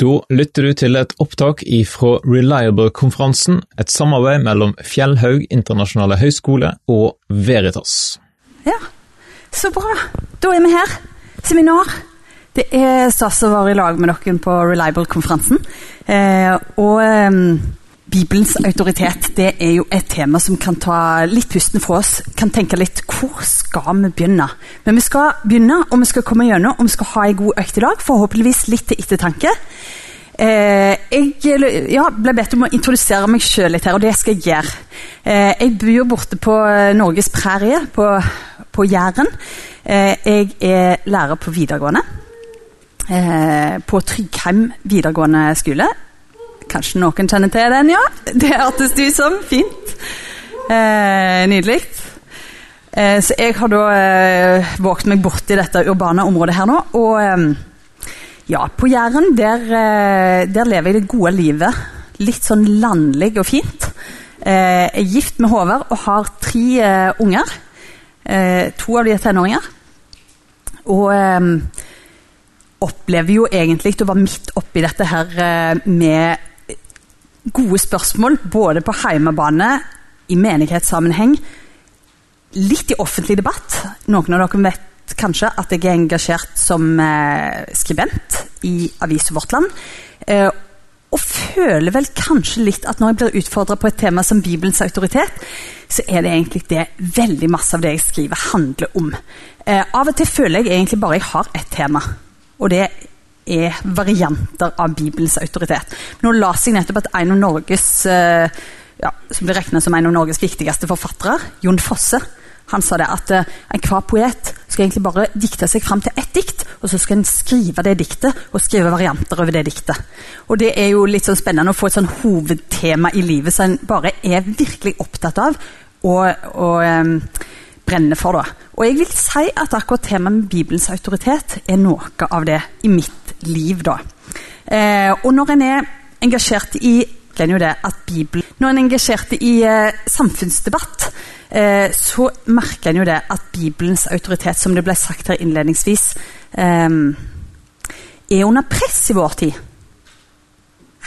Da lytter du til et opptak ifra Reliable-konferansen, et samarbeid mellom Fjellhaug internasjonale høgskole og Veritas. Ja, så bra. Da er vi her. Seminar. Det er stas å være i lag med dere på Reliable-konferansen. Eh, og eh, Bibelens autoritet det er jo et tema som kan ta litt pusten fra oss. Kan tenke litt hvor skal vi begynne? Men vi skal begynne, og vi skal komme gjennom, og vi skal ha en god økt i dag. Forhåpentligvis litt til ettertanke. Eh, jeg ja, ble bedt om å introdusere meg sjøl litt her, og det skal jeg gjøre. Eh, jeg bor borte på Norges prærie, på, på Jæren. Eh, jeg er lærer på videregående. Eh, på Tryggheim videregående skole. Kanskje noen kjenner til den, ja? Det hørtes ut som. Fint. Eh, nydelig. Eh, så jeg har da eh, våget meg borti dette urbane området her nå. og ja, på Jæren der, eh, der, lever jeg det gode livet. Litt sånn landlig og fint. Eh, jeg er gift med Håvard og har tre uh, unger. To av de er tenåringer. Og opplever jo egentlig å være midt oppi dette her med gode spørsmål. Både på heimebane, i menighetssammenheng, litt i offentlig debatt. Noen av dere vet kanskje at jeg er engasjert som eh, skribent i avisa Vårt Land. Eh, og føler vel kanskje litt at når jeg blir utfordra på et tema som Bibelens autoritet, så er det egentlig det veldig masse av det jeg skriver, handler om. Eh, av og til føler jeg egentlig bare jeg har ett tema, og det er varianter av Bibelens autoritet. Nå leste jeg nettopp at en av Norges eh, ja, som blir som en av Norges viktigste forfattere, Jon Fosse, han sa det at uh, enhver poet skal egentlig bare dikte seg fram til ett dikt, og så skal en skrive det diktet og skrive varianter over det diktet. Og Det er jo litt sånn spennende å få et sånn hovedtema i livet som en bare er virkelig opptatt av og, og um, brenner for. da. Og jeg vil si at akkurat temaet med Bibelens autoritet er noe av det i mitt liv. da. Eh, og når en er engasjert i jo det at Bibelen, Når en er engasjert i eh, samfunnsdebatt, eh, så merker en jo det at Bibelens autoritet, som det ble sagt her innledningsvis, eh, er under press i vår tid.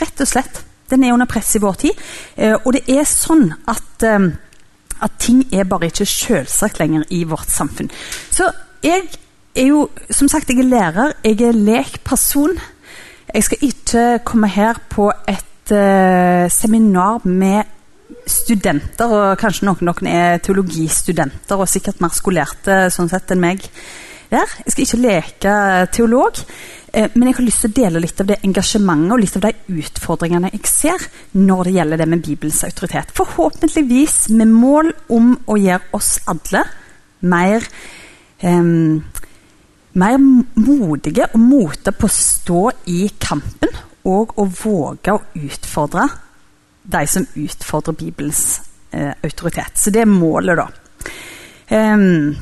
Rett og slett. Den er under press i vår tid. Eh, og det er sånn at, eh, at ting er bare ikke selvsagt lenger i vårt samfunn. Så jeg er jo, som sagt, jeg er lærer, jeg er lekperson. Jeg skal ikke komme her på et uh, seminar med studenter, og kanskje noen, noen er teologistudenter og sikkert mer skolerte sånn sett enn meg der. Jeg skal ikke leke teolog, eh, men jeg har lyst til å dele litt av det engasjementet og litt av de utfordringene jeg ser når det gjelder det med Bibelens autoritet. Forhåpentligvis med mål om å gjøre oss alle mer um, mer modige og mote på å stå i kampen og å våge å utfordre de som utfordrer Bibelens uh, autoritet. Så det er målet, da. Um,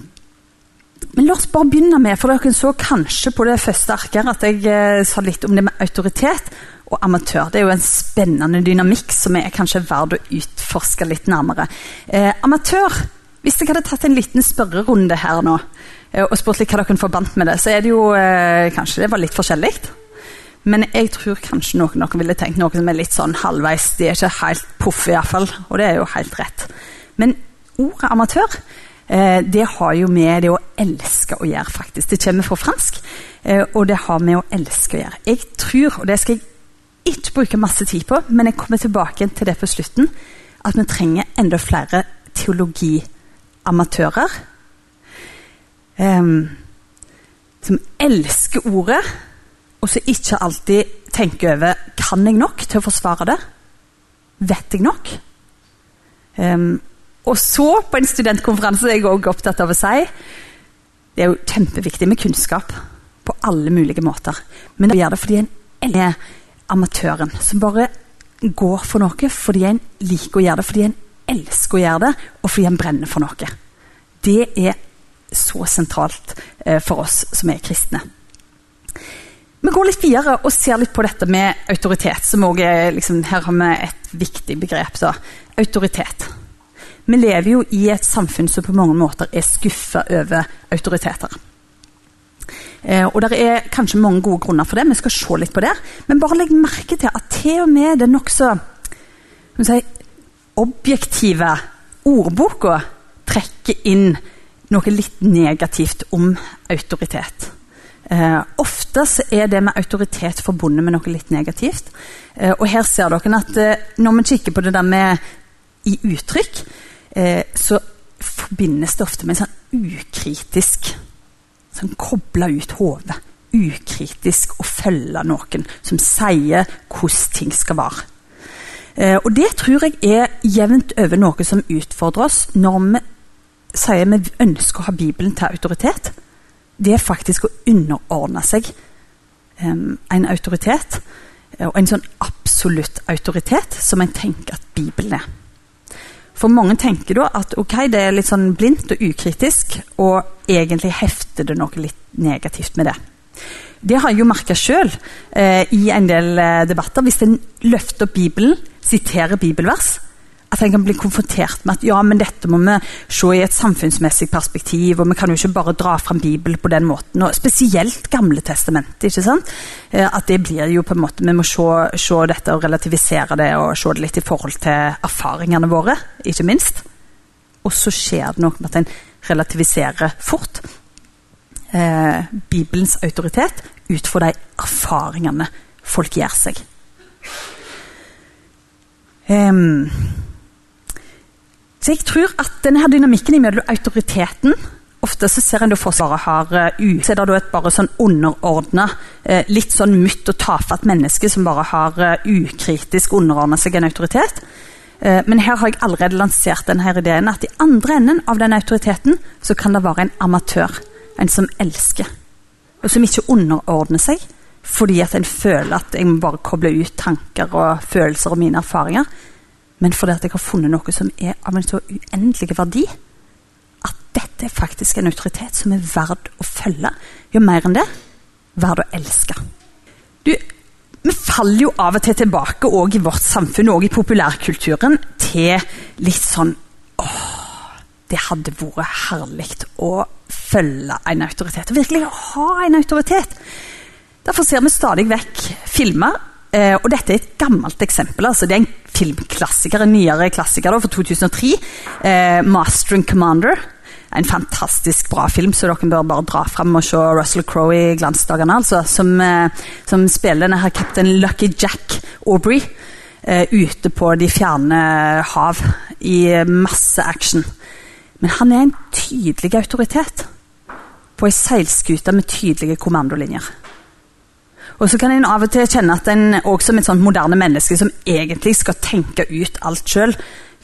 men la oss bare begynne med, for dere så kanskje på det første arket at jeg eh, sa litt om det med autoritet og amatør. Det er jo en spennende dynamikk som er kanskje verdt å utforske litt nærmere. Eh, amatør Hvis jeg hadde tatt en liten spørrerunde her nå eh, og spurt litt hva dere forbandt med det, så er det jo eh, kanskje det var litt forskjellig. Men jeg tror kanskje noen, noen ville tenkt noe som er litt sånn halvveis. De er ikke helt proffe, iallfall. Og det er jo helt rett. Men ordet amatør eh, det har jo med det å elske å gjøre, faktisk. Det kommer fra fransk, eh, og det har med å elske å gjøre. Jeg tror, og det skal jeg ikke bruke masse tid på, men jeg kommer tilbake til det på slutten, at vi trenger enda flere teologiamatører. Eh, som elsker ordet og som ikke alltid tenker over kan jeg nok til å forsvare det. Vet jeg nok? Um, og så, på en studentkonferanse, er jeg også opptatt av å si det er jo kjempeviktig med kunnskap på alle mulige måter. Men å gjøre det fordi en er amatøren som bare går for noe fordi en liker å gjøre det, fordi en elsker å gjøre det, og fordi en brenner for noe. Det er så sentralt eh, for oss som er kristne. Vi går litt videre og ser litt på dette med autoritet. som også er, liksom, Her har vi et viktig begrep. Så. Autoritet. Vi lever jo i et samfunn som på mange måter er skuffa over autoriteter. Eh, og det er kanskje mange gode grunner for det, vi skal se litt på det. Men bare legg merke til at til og med den nokså si, objektive ordboka trekker inn noe litt negativt om autoritet. Eh, ofte er det med autoritet forbundet med noe litt negativt. Eh, og her ser dere at eh, når vi kikker på det der med i uttrykk, eh, så forbindes det ofte med en sånn ukritisk Sånn Kobla ut hodet. Ukritisk å følge noen som sier hvordan ting skal være. Eh, og det tror jeg er jevnt over noe som utfordrer oss når vi sier vi ønsker å ha Bibelen til autoritet. Det er faktisk å underordne seg eh, en autoritet, og en sånn absolutt autoritet, som en tenker at Bibelen er. For mange tenker da at ok, det er litt sånn blindt og ukritisk, og egentlig hefter det noe litt negativt med det. Det har jeg jo merka sjøl eh, i en del eh, debatter. Hvis en løfter Bibelen, siterer bibelvers, at en kan bli konfrontert med at ja, men dette må vi se i et samfunnsmessig perspektiv, og vi kan jo ikke bare dra fram Bibelen på den måten. og Spesielt Gamle testamentet. ikke sant? Eh, at det blir jo på en måte, Vi må se, se dette og relativisere det og se det litt i forhold til erfaringene våre, ikke minst. Og så skjer det noe med at en relativiserer fort eh, Bibelens autoritet ut fra de erfaringene folk gjør seg. Um, så jeg tror at denne her dynamikken mellom autoriteten Ofte så ser en for seg har uh, Så er det et bare sånn underordna, uh, litt sånn mutt og tafatt menneske som bare har uh, ukritisk underordna seg en autoritet. Men her har jeg allerede lansert denne ideen at i andre enden av den autoriteten så kan det være en amatør. En som elsker. Og som ikke underordner seg fordi at en føler at jeg må bare koble ut tanker og følelser og mine erfaringer men fordi at jeg har funnet noe som er av en så uendelig verdi at dette er faktisk en autoritet som er verd å følge. Jo mer enn det verd å elske. Du, vi faller jo av og til tilbake også i vårt samfunn og i populærkulturen til litt sånn åh, det hadde vært herlig å følge en autoritet. Virkelig å ha en autoritet. Derfor ser vi stadig vekk filmer Uh, og dette er et gammelt eksempel. altså Det er en filmklassiker, en nyere klassiker da, fra 2003. Uh, eh, 'Master and Commander'. En fantastisk bra film, så dere bør bare dra fram og se Russell Crowe i glansdagene. Altså, som, eh, som, spiller denne her kaptein Lucky Jack Aubrey ute på de fjerne hav i masse action. Men han er en tydelig autoritet på ei seilskute med tydelige kommandolinjer. Og så kan en av og til kjenne at en også som et sånt moderne menneske som egentlig skal tenke ut alt sjøl,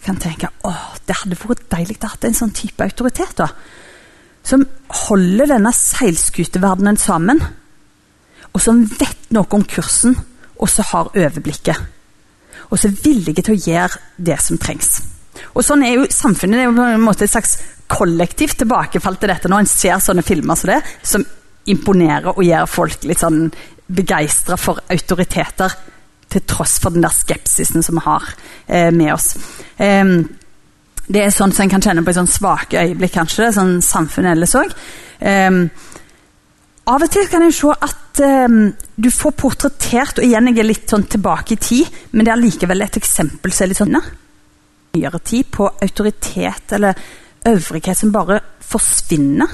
kan tenke åh, det hadde vært deilig å ha en sånn type autoritet. da. Som holder denne seilskuteverdenen sammen. Og som vet noe om kursen, og så har overblikket. Og så er villige til å gjøre det som trengs. Og sånn er jo Samfunnet er jo på en måte et slags kollektivt tilbakefall til dette når en ser sånne filmer som det, som imponerer og gjør folk litt sånn begeistra for autoriteter, til tross for den der skepsisen som vi har eh, med oss. Eh, det er sånn som en kan kjenne på i sånn svake øyeblikk, kanskje. sånn samfunnet ellers òg. Eh, av og til kan jeg se at ehm, du får portrettert, og igjen jeg er litt sånn tilbake i tid, men det er likevel et eksempel som er litt sånn nyere tid på autoritet eller øvrighet som bare forsvinner,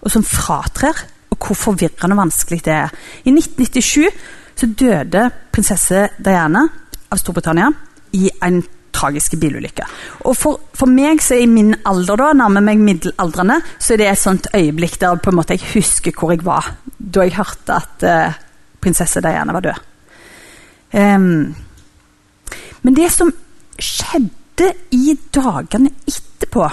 og som fratrer og hvor forvirrende og vanskelig det er. I 1997 så døde prinsesse Diana av Storbritannia i en tragisk bilulykke. Og for, for, meg så i min alder, da, nærmer meg middelaldrende, så er det et sånt øyeblikk der på en måte jeg husker hvor jeg var da jeg hørte at uh, prinsesse Diana var død. Um, men det som skjedde i dagene etterpå,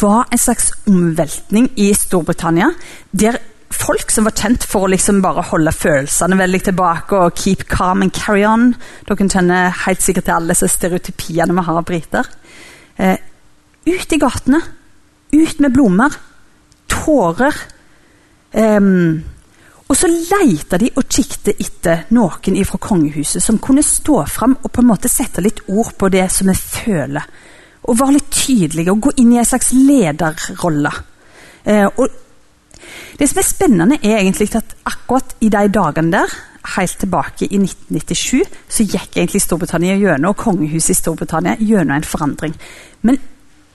var en slags omveltning i Storbritannia, der folk som var kjent for å liksom bare holde følelsene veldig tilbake og keep calm and carry on. Dere kjenner helt sikkert til alle disse stereotypiene vi har av briter. Eh, ut i gatene. Ut med blomster. Tårer. Um, og så leita de og kikket etter noen fra kongehuset som kunne stå fram og på en måte sette litt ord på det som vi føler. Og være litt tydelige og gå inn i en slags lederrolle. Eh, og Det som er spennende, er egentlig at akkurat i de dagene der, helt tilbake i 1997, så gikk egentlig Storbritannia gjennom, og kongehuset i Storbritannia gjennom en forandring. Men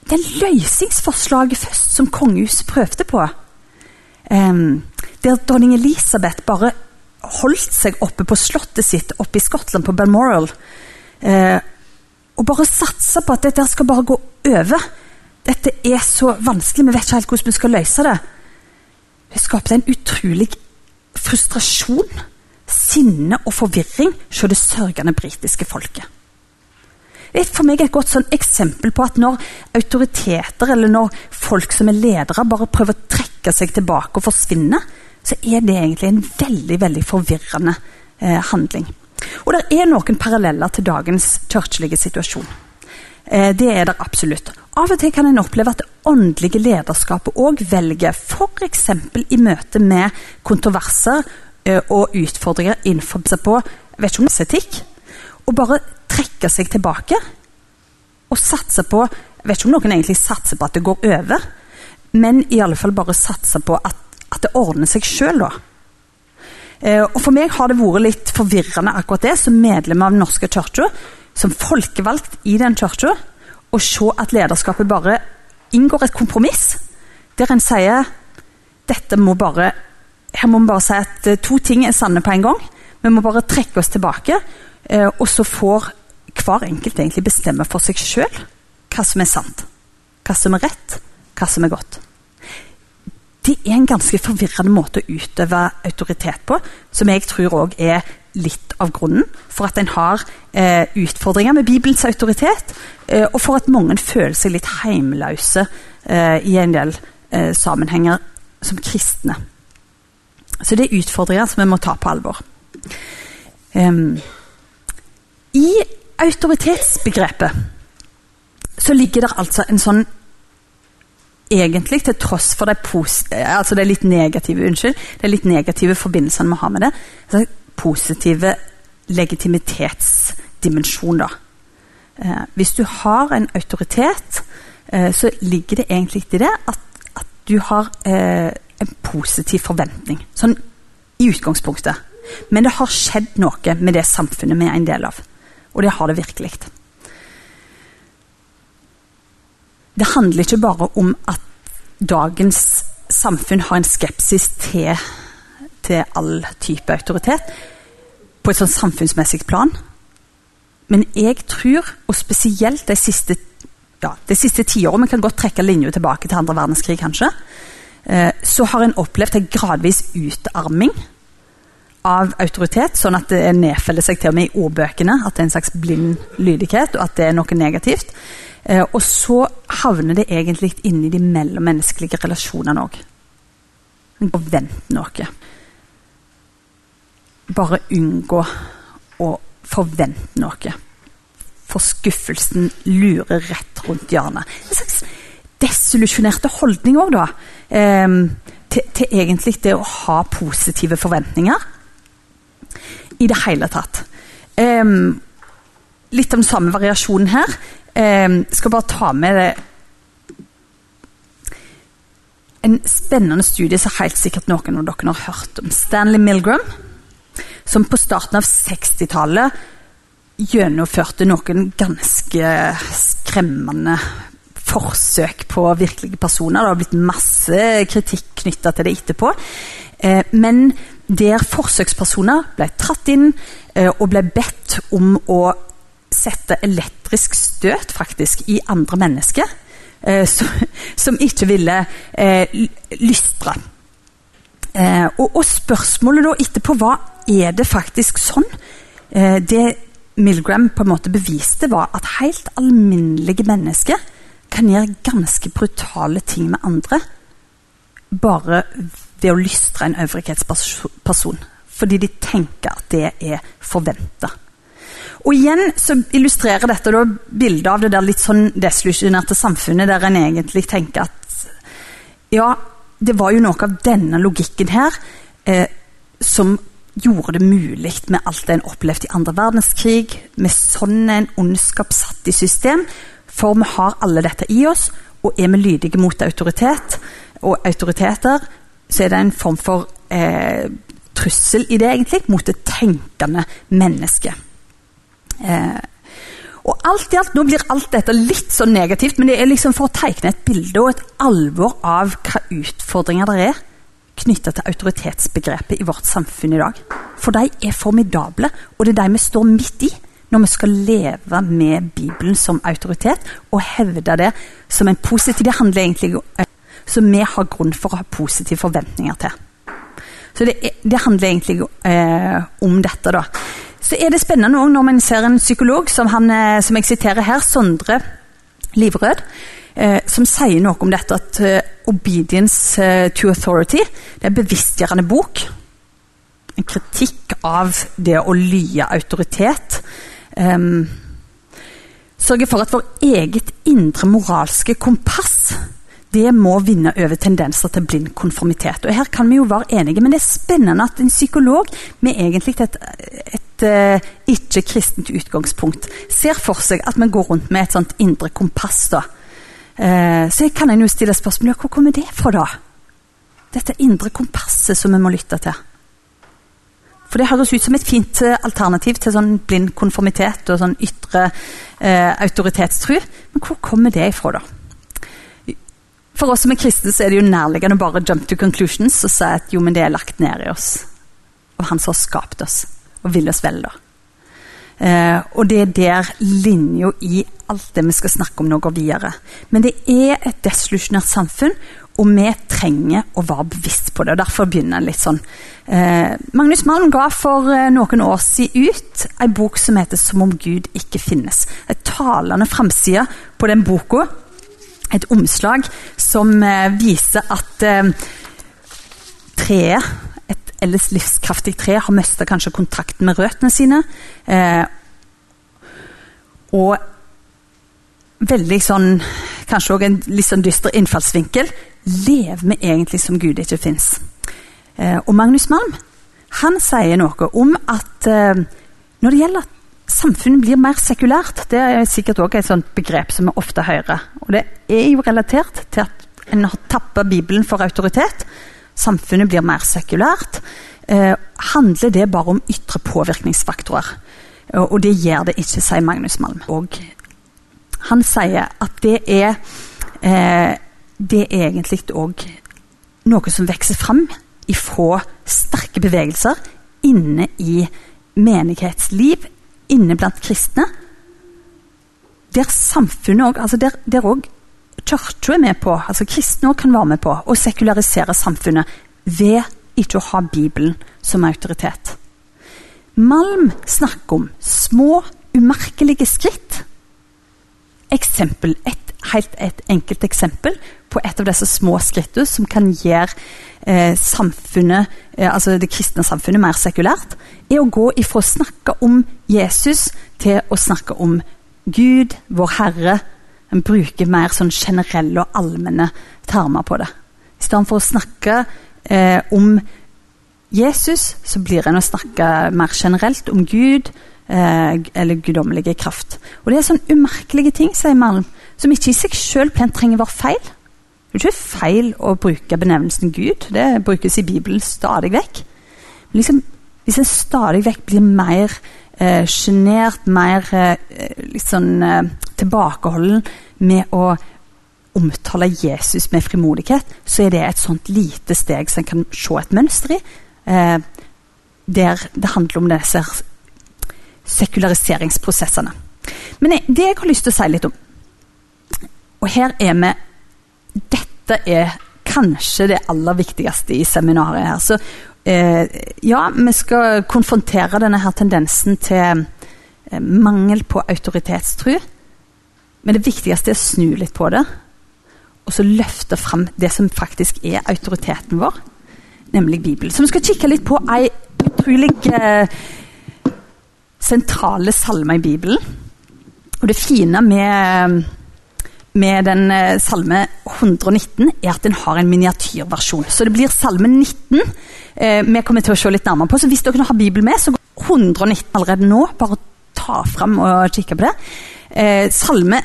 det løsningsforslaget først som kongehuset prøvde på, um, der dronning Elisabeth bare holdt seg oppe på slottet sitt oppe i Skottland, på Balmoral, uh, og bare satsa på at dette skal bare gå over. Dette er så vanskelig, vi vet ikke helt hvordan vi skal løse det. Det skapte en utrolig frustrasjon, sinne og forvirring hos det sørgende britiske folket. Det er for meg et godt sånn eksempel på at når autoriteter eller når folk som er ledere, bare prøver å trekke seg tilbake og forsvinne, så er det egentlig en veldig veldig forvirrende eh, handling. Og det er noen paralleller til dagens kirkelige situasjon. Eh, det er det absolutt. Av og til kan en oppleve at det åndelige lederskapet òg velger, f.eks. i møte med kontroverser eh, og utfordringer innenfor seg på vet ikke om det er etikk, å bare trekke seg tilbake og satse på vet ikke om noen egentlig satser på at det går over, men i alle fall bare satse på at, at det ordner seg sjøl, da. Eh, og For meg har det vært litt forvirrende akkurat det, som medlem av Den norske kirka, som folkevalgt i den kirka, å se at lederskapet bare inngår et kompromiss der en sier dette må bare her må vi bare si at eh, to ting er sanne på en gang. Vi må bare trekke oss tilbake, eh, og så får hver enkelt egentlig bestemme for seg sjøl hva som er sant, hva som er rett, hva som er godt. Det er en ganske forvirrende måte å utøve autoritet på, som jeg tror òg er litt av grunnen for at en har eh, utfordringer med Bibelens autoritet, eh, og for at mange føler seg litt heimløse eh, i en del eh, sammenhenger som kristne. Så det er utfordringer som vi må ta på alvor. Um, I autoritetsbegrepet så ligger det altså en sånn Egentlig til tross for de, altså de litt negative unnskyld, de litt negative forbindelsene vi har med det, altså positive legitimitetsdimensjon, da. Eh, hvis du har en autoritet, eh, så ligger det egentlig i det at, at du har eh, en positiv forventning. Sånn i utgangspunktet. Men det har skjedd noe med det samfunnet vi er en del av. Og det har det virkelig. Det handler ikke bare om at dagens samfunn har en skepsis til, til all type autoritet på et sånn samfunnsmessig plan. Men jeg tror, og spesielt de siste, ja, de siste tiårene, vi kan godt trekke linja tilbake til andre verdenskrig, kanskje, eh, så har en opplevd en gradvis utarming av autoritet, sånn at det nedfeller seg til og med i ordbøkene at det er en slags blind lydighet, og at det er noe negativt. Eh, og så havner det egentlig inni de mellommenneskelige relasjonene òg. Vent noe bare unngå å forvente noe. For skuffelsen lurer rett rundt hjørnet. En slags desillusjonerte holdning òg, da. Eh, til, til, egentlig det å ha positive forventninger. I det hele tatt. Eh, litt av den samme variasjonen her. Eh, skal bare ta med det en spennende studie som helt sikkert noen av dere har hørt om. Stanley Milgram som på starten av 60-tallet gjennomførte noen ganske skremmende forsøk på virkelige personer. Det har blitt masse kritikk knytta til det etterpå. Eh, men der forsøkspersoner ble tatt inn eh, og ble bedt om å sette elektrisk støt faktisk i andre mennesker eh, som, ikke ville lystre. Og, spørsmålet da etterpå var er det faktisk sånn. Eh, det Milgram på en måte beviste, var at helt alminnelige mennesker kan gjøre ganske brutale ting med andre bare ved å lystre en øvrighetsperson. Fordi de tenker at det er forventa. Og igjen så illustrerer dette da bildet av det der litt sånn desillusjonerte samfunnet, der en egentlig tenker at ja, det var jo noe av denne logikken her eh, som gjorde det mulig med alt det en opplevde i andre verdenskrig, med sånn en ondskap satt i system. For vi har alle dette i oss, og er vi lydige mot autoritet og autoriteter, så er det en form for eh, trussel i det, egentlig, mot det tenkende mennesket. Eh, og alt i alt, Nå blir alt dette litt sånn negativt, men det er liksom for å tegne et bilde og et alvor av hva utfordringer det er knytta til autoritetsbegrepet i vårt samfunn i dag. For de er formidable, og det er de vi står midt i når vi skal leve med Bibelen som autoritet og hevde det som en positiv Det handler egentlig om som vi har grunn for å ha positive forventninger til. Så det, det handler egentlig eh, om dette, da. Så er det spennende òg når man ser en psykolog som, han, eh, som jeg siterer her, Sondre Livrød, eh, som sier noe om dette at uh, 'Obedience uh, to Authority' det er en bevisstgjørende bok. En kritikk av det å lye autoritet. Um, sørge for at vår eget indre moralske kompass det må vinne over tendenser til blind konformitet. Og Her kan vi jo være enige, men det er spennende at en psykolog med egentlig et, et, et uh, ikke-kristent utgangspunkt ser for seg at vi går rundt med et sånt indre kompass. da. Uh, så kan en jo stille spørsmål hvor kommer det fra, da? Dette indre kompasset som vi må lytte til. For det høres ut som et fint uh, alternativ til sånn blind konformitet og sånn ytre autoritetstru. Men hvor kommer det ifra, da? For oss som er kristne så er det jo nærliggende å bare jump to conclusions og si at jo, men det er lagt ned i oss. Og han som har skapt oss og vil oss vel, da. Eh, og det er der linja i alt det vi skal snakke om nå, går videre. Men det er et desolusjonert samfunn, og vi trenger å være bevisst på det. og Derfor begynner jeg litt sånn. Eh, Magnus Malm ga for eh, noen år siden ut en bok som heter 'Som om Gud ikke finnes'. En talende framside på den boka et omslag som eh, viser at eh, treet, et ellers livskraftig tre, har mista kanskje kontakten med røttene sine. Eh, og veldig sånn Kanskje òg en litt sånn dyster innfallsvinkel. Lever vi egentlig som Gud ikke fins? Eh, og Magnus Malm han sier noe om at eh, når det gjelder at samfunnet blir mer sekulært. Det er sikkert også et sånt begrep som vi ofte hører. Og det er jo relatert til at en har tappa Bibelen for autoritet. Samfunnet blir mer sekulært. Eh, handler det bare om ytre påvirkningsfaktorer? Og det gjør det ikke, sier Magnus Malm. Og han sier at det er eh, det er egentlig òg noe som vokser fram ifra sterke bevegelser inne i menighetsliv, inne blant kristne. Der samfunnet òg altså Der, der òg kirka er med på, altså kristne òg kan være med på, å sekularisere samfunnet ved ikke å ha Bibelen som autoritet. Malm snakker om små, umerkelige skritt. Eksempel, et, helt et enkelt eksempel på et av disse små skrittene som kan gjøre eh, samfunnet, eh, altså det kristne samfunnet mer sekulært, er å gå ifra å snakke om Jesus til å snakke om Gud, vår Herre. En bruker mer sånn generelle og allmenne termer på det. I stedet for å snakke eh, om Jesus, så blir en å snakke mer generelt om Gud eller guddommelige kraft. Og Det er sånn umerkelige ting sier Malm, som ikke i seg sjøl trenger å være feil. Det er ikke feil å bruke benevnelsen Gud. Det brukes i Bibelen stadig vekk. Men liksom, hvis en stadig vekk blir mer sjenert, eh, mer eh, liksom, eh, tilbakeholden med å omtale Jesus med frimodighet, så er det et sånt lite steg som en kan se et mønster i. Eh, der det handler om disse sekulariseringsprosessene. Men det jeg har lyst til å si litt om Og her er vi dette er kanskje det aller viktigste i seminaret her. Så eh, ja, vi skal konfrontere denne her tendensen til eh, mangel på autoritetstru. Men det viktigste er å snu litt på det. Og så løfte fram det som faktisk er autoriteten vår, nemlig Bibelen. Så vi skal kikke litt på ei utrolig eh, sentrale salmer i Bibelen. Og det fine med med den eh, salme 119 er at den har en miniatyrversjon. Så det blir salme 19 eh, vi kommer til å se litt nærmere på. Så hvis dere har Bibelen med, så går 119 allerede nå. Bare ta fram og kikke på det. Eh, salme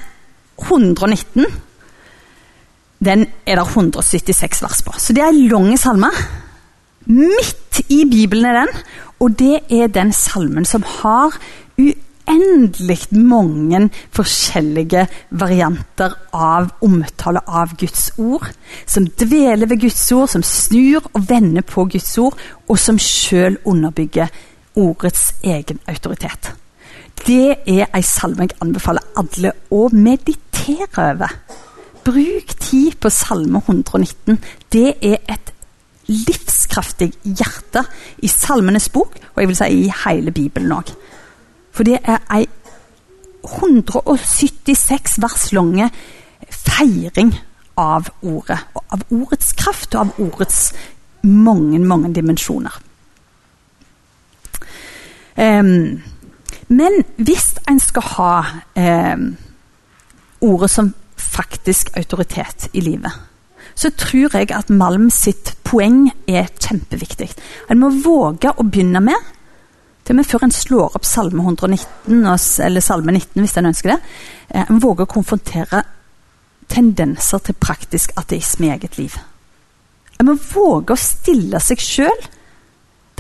119 den er det 176 vers på. Så det er en lang salme. Midt i Bibelen er den, og det er den salmen som har uendelig mange forskjellige varianter av omtale av Guds ord. Som dveler ved Guds ord, som snur og vender på Guds ord, og som sjøl underbygger ordets egen autoritet. Det er ei salme jeg anbefaler alle å meditere over. Bruk tid på Salme 119. Det er et livskraftig hjerte i Salmenes bok, og jeg vil si i hele Bibelen òg. For det er ei 176 vers lange feiring av ordet. Av ordets kraft og av ordets mange, mange dimensjoner. Um, men hvis en skal ha um, ordet som faktisk autoritet i livet, så tror jeg at Malm sitt poeng er kjempeviktig. En må våge å begynne med, til og med før en slår opp Salme 119, eller Salme 19 hvis en ønsker det, eh, en våger å konfrontere tendenser til praktisk ateisme i eget liv. En må våge å stille seg sjøl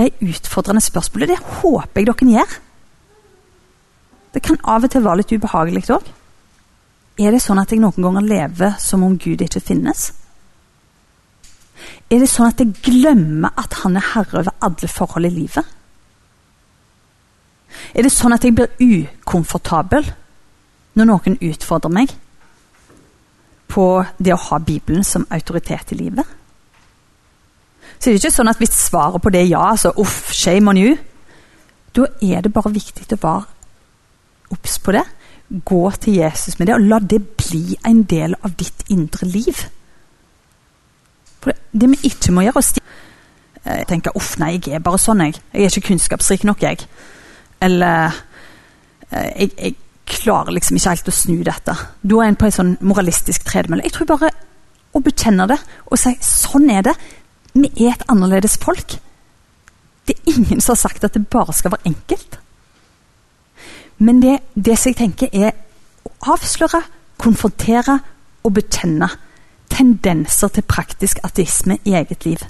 de utfordrende spørsmålene. Det håper jeg dere gjør. Det kan av og til være litt ubehagelig òg. Er det sånn at jeg noen ganger lever som om Gud ikke finnes? Er det sånn at jeg glemmer at han er herre over alle forhold i livet? Er det sånn at jeg blir ukomfortabel når noen utfordrer meg på det å ha Bibelen som autoritet i livet? Så det er ikke sånn at hvis svaret på det er ja, så uff, shame on you. Da er det bare viktig å være obs på det Gå til Jesus med det, og la det bli en del av ditt indre liv. For det, vi ikke må gjøre, er å tenke uff, nei, jeg er bare sånn, jeg. Jeg er ikke kunnskapsrik nok, jeg. Eller eh, jeg, jeg klarer liksom ikke helt å snu dette. Da er en på en sånn moralistisk tredemølle. Jeg tror bare å bekjenne det og si sånn er det. Vi er et annerledes folk. Det er ingen som har sagt at det bare skal være enkelt. Men det, det som jeg tenker er å avsløre, konfrontere og bekjenne tendenser til praktisk ateisme i eget liv.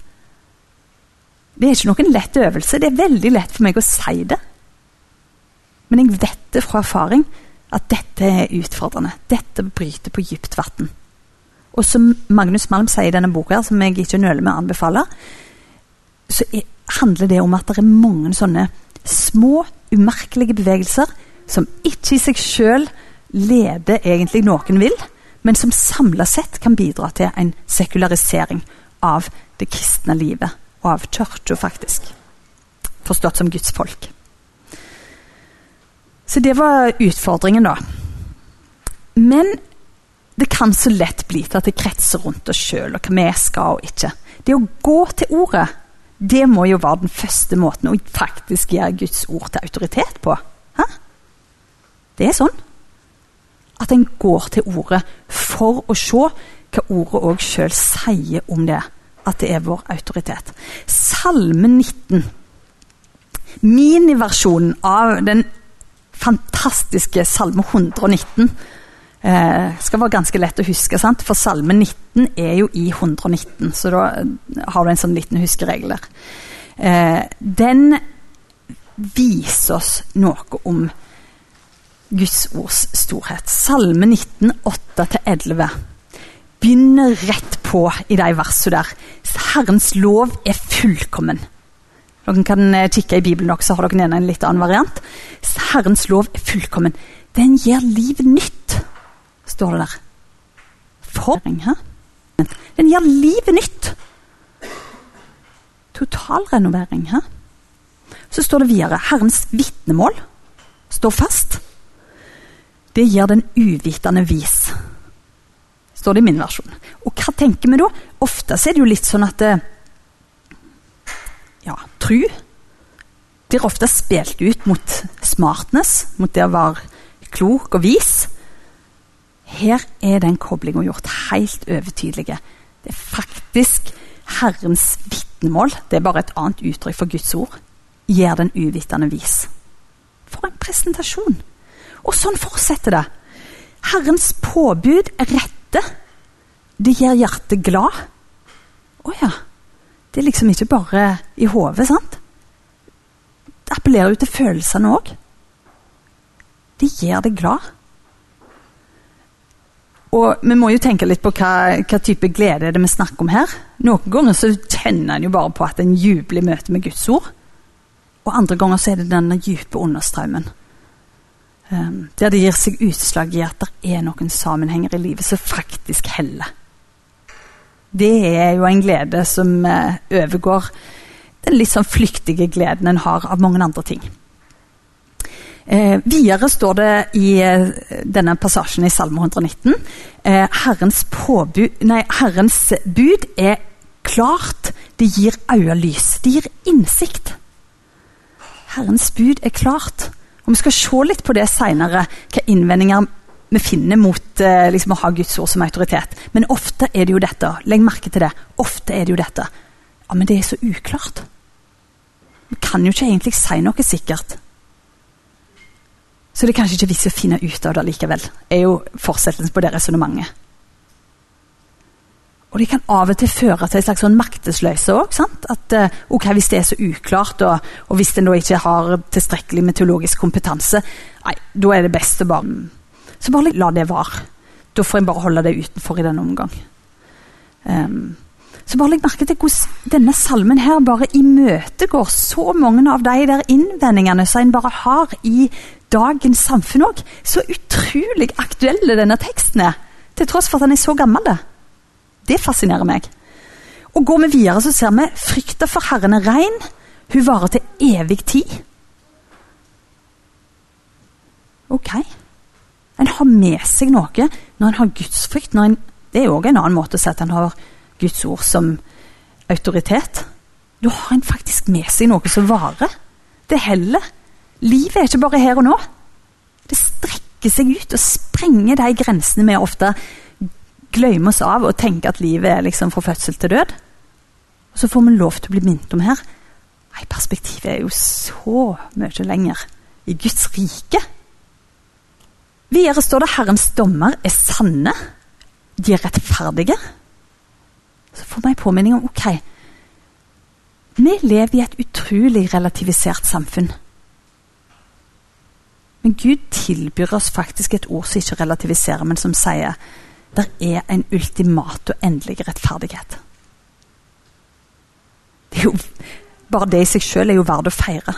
Det er ikke noen lett øvelse. Det er veldig lett for meg å si det. Men jeg vet det fra erfaring at dette er utfordrende. Dette bryter på dypt vann. Og som Magnus Malm sier i denne boka, som jeg ikke nøler med å anbefale, så er, handler det om at det er mange sånne små, umerkelige bevegelser som ikke i seg sjøl leder egentlig noen vil, men som samla sett kan bidra til en sekularisering av det kristne livet, og av kirka, faktisk. Forstått som Guds folk. Så det var utfordringen, da. Men det kan så lett bli til at det kretser rundt oss sjøl, og hva vi skal og ikke. Det å gå til ordet, det må jo være den første måten å faktisk gjøre Guds ord til autoritet på. Hæ? Det er sånn at en går til ordet for å se hva ordet òg sjøl sier om det. At det er vår autoritet. Salme 19. Miniversjonen av den fantastiske Salme 119 eh, skal være ganske lett å huske, sant? for Salme 19 er jo i 119. Så da har du en sånn liten huskeregel der. Eh, den viser oss noe om Guds ords storhet. Salme 19, 8-11 begynner rett på i de versene der. Herrens lov er fullkommen. Dere kan eh, kikke i Bibelen også, så har dere en litt annen variant. Herrens lov er fullkommen. Den gir livet nytt, står det der. Forring, hæ? Den gir livet nytt. Totalrenovering, hæ? Så står det videre Herrens vitnemål står fast. Det gir den uvitende vis. Står det i min versjon. Og hva tenker vi da? Ofte er det jo litt sånn at eh, Ja, tru blir ofte spilt ut mot smartness, mot det å være klok og vis. Her er den koblinga gjort helt overtydelig. Det er faktisk Herrens vitnemål. Det er bare et annet uttrykk for Guds ord. Gjør den uvitende vis. For en presentasjon! Og sånn fortsetter det. Herrens påbud er rette, det gjør hjertet glad. Å ja. Det er liksom ikke bare i hodet, sant? Det appellerer jo til følelsene òg. Det gjør deg glad. Og vi må jo tenke litt på hva, hva type glede er det vi snakker om her. Noen ganger så kjenner en jo bare på at en jubler i møte med Guds ord. Og andre ganger så er det denne dype understrømmen. Um, der det gir seg utslag i at det er noen sammenhenger i livet som faktisk heller. Det er jo en glede som uh, overgår den litt sånn flyktige gleden en har av mange andre ting. Eh, videre står det i eh, denne passasjen i Salme 119 eh, Herrens, påbud, nei, Herrens bud er klart, det gir øyelys. Det gir innsikt. Herrens bud er klart. Og Vi skal se litt på det seinere, hva innvendinger vi finner mot eh, liksom, å ha Guds ord som autoritet. Men ofte er det jo dette. Legg merke til det. Ofte er det jo dette. Ja, Men det er så uklart. Vi kan jo ikke egentlig si noe sikkert. Så det er kanskje ikke vits å finne ut av det likevel. er jo fortsettelsen på det resonnementet. Og det kan av og til føre til en slags sånn maktesløse òg. At ok, hvis det er så uklart, og, og hvis en ikke har tilstrekkelig meteorologisk kompetanse, nei, da er det best å bare Så bare la det være. Da får en bare holde det utenfor i denne omgang. Um, så bare legg merke til hvordan denne salmen her bare imøtegår så mange av de der innvendingene som en bare har i dagens samfunn òg. Så utrolig aktuelle denne teksten er, til tross for at den er så gammel. Det, det fascinerer meg. Og Går vi videre, så ser vi frykta for Herren er rein. Hun varer til evig tid. Ok. En har med seg noe når en har gudsfrykt. En, det er òg en annen måte å si at en har Guds ord som autoritet. Da har en faktisk med seg noe som varer. Det heller. Livet er ikke bare her og nå. Det strekker seg ut og sprenger de grensene vi ofte glemmer oss av og tenke at livet er liksom fra fødsel til død. Og så får vi lov til å bli minnet om her. Nei, perspektivet er jo så mye lenger. I Guds rike. Videre står det Herrens dommer er sanne. De er rettferdige. Så får vi en påminning om ok, vi lever i et utrolig relativisert samfunn. Men Gud tilbyr oss faktisk et ord som ikke relativiserer, men som sier det er en ultimat og endelig rettferdighet. Det jo, bare det i seg selv er jo verdt å feire.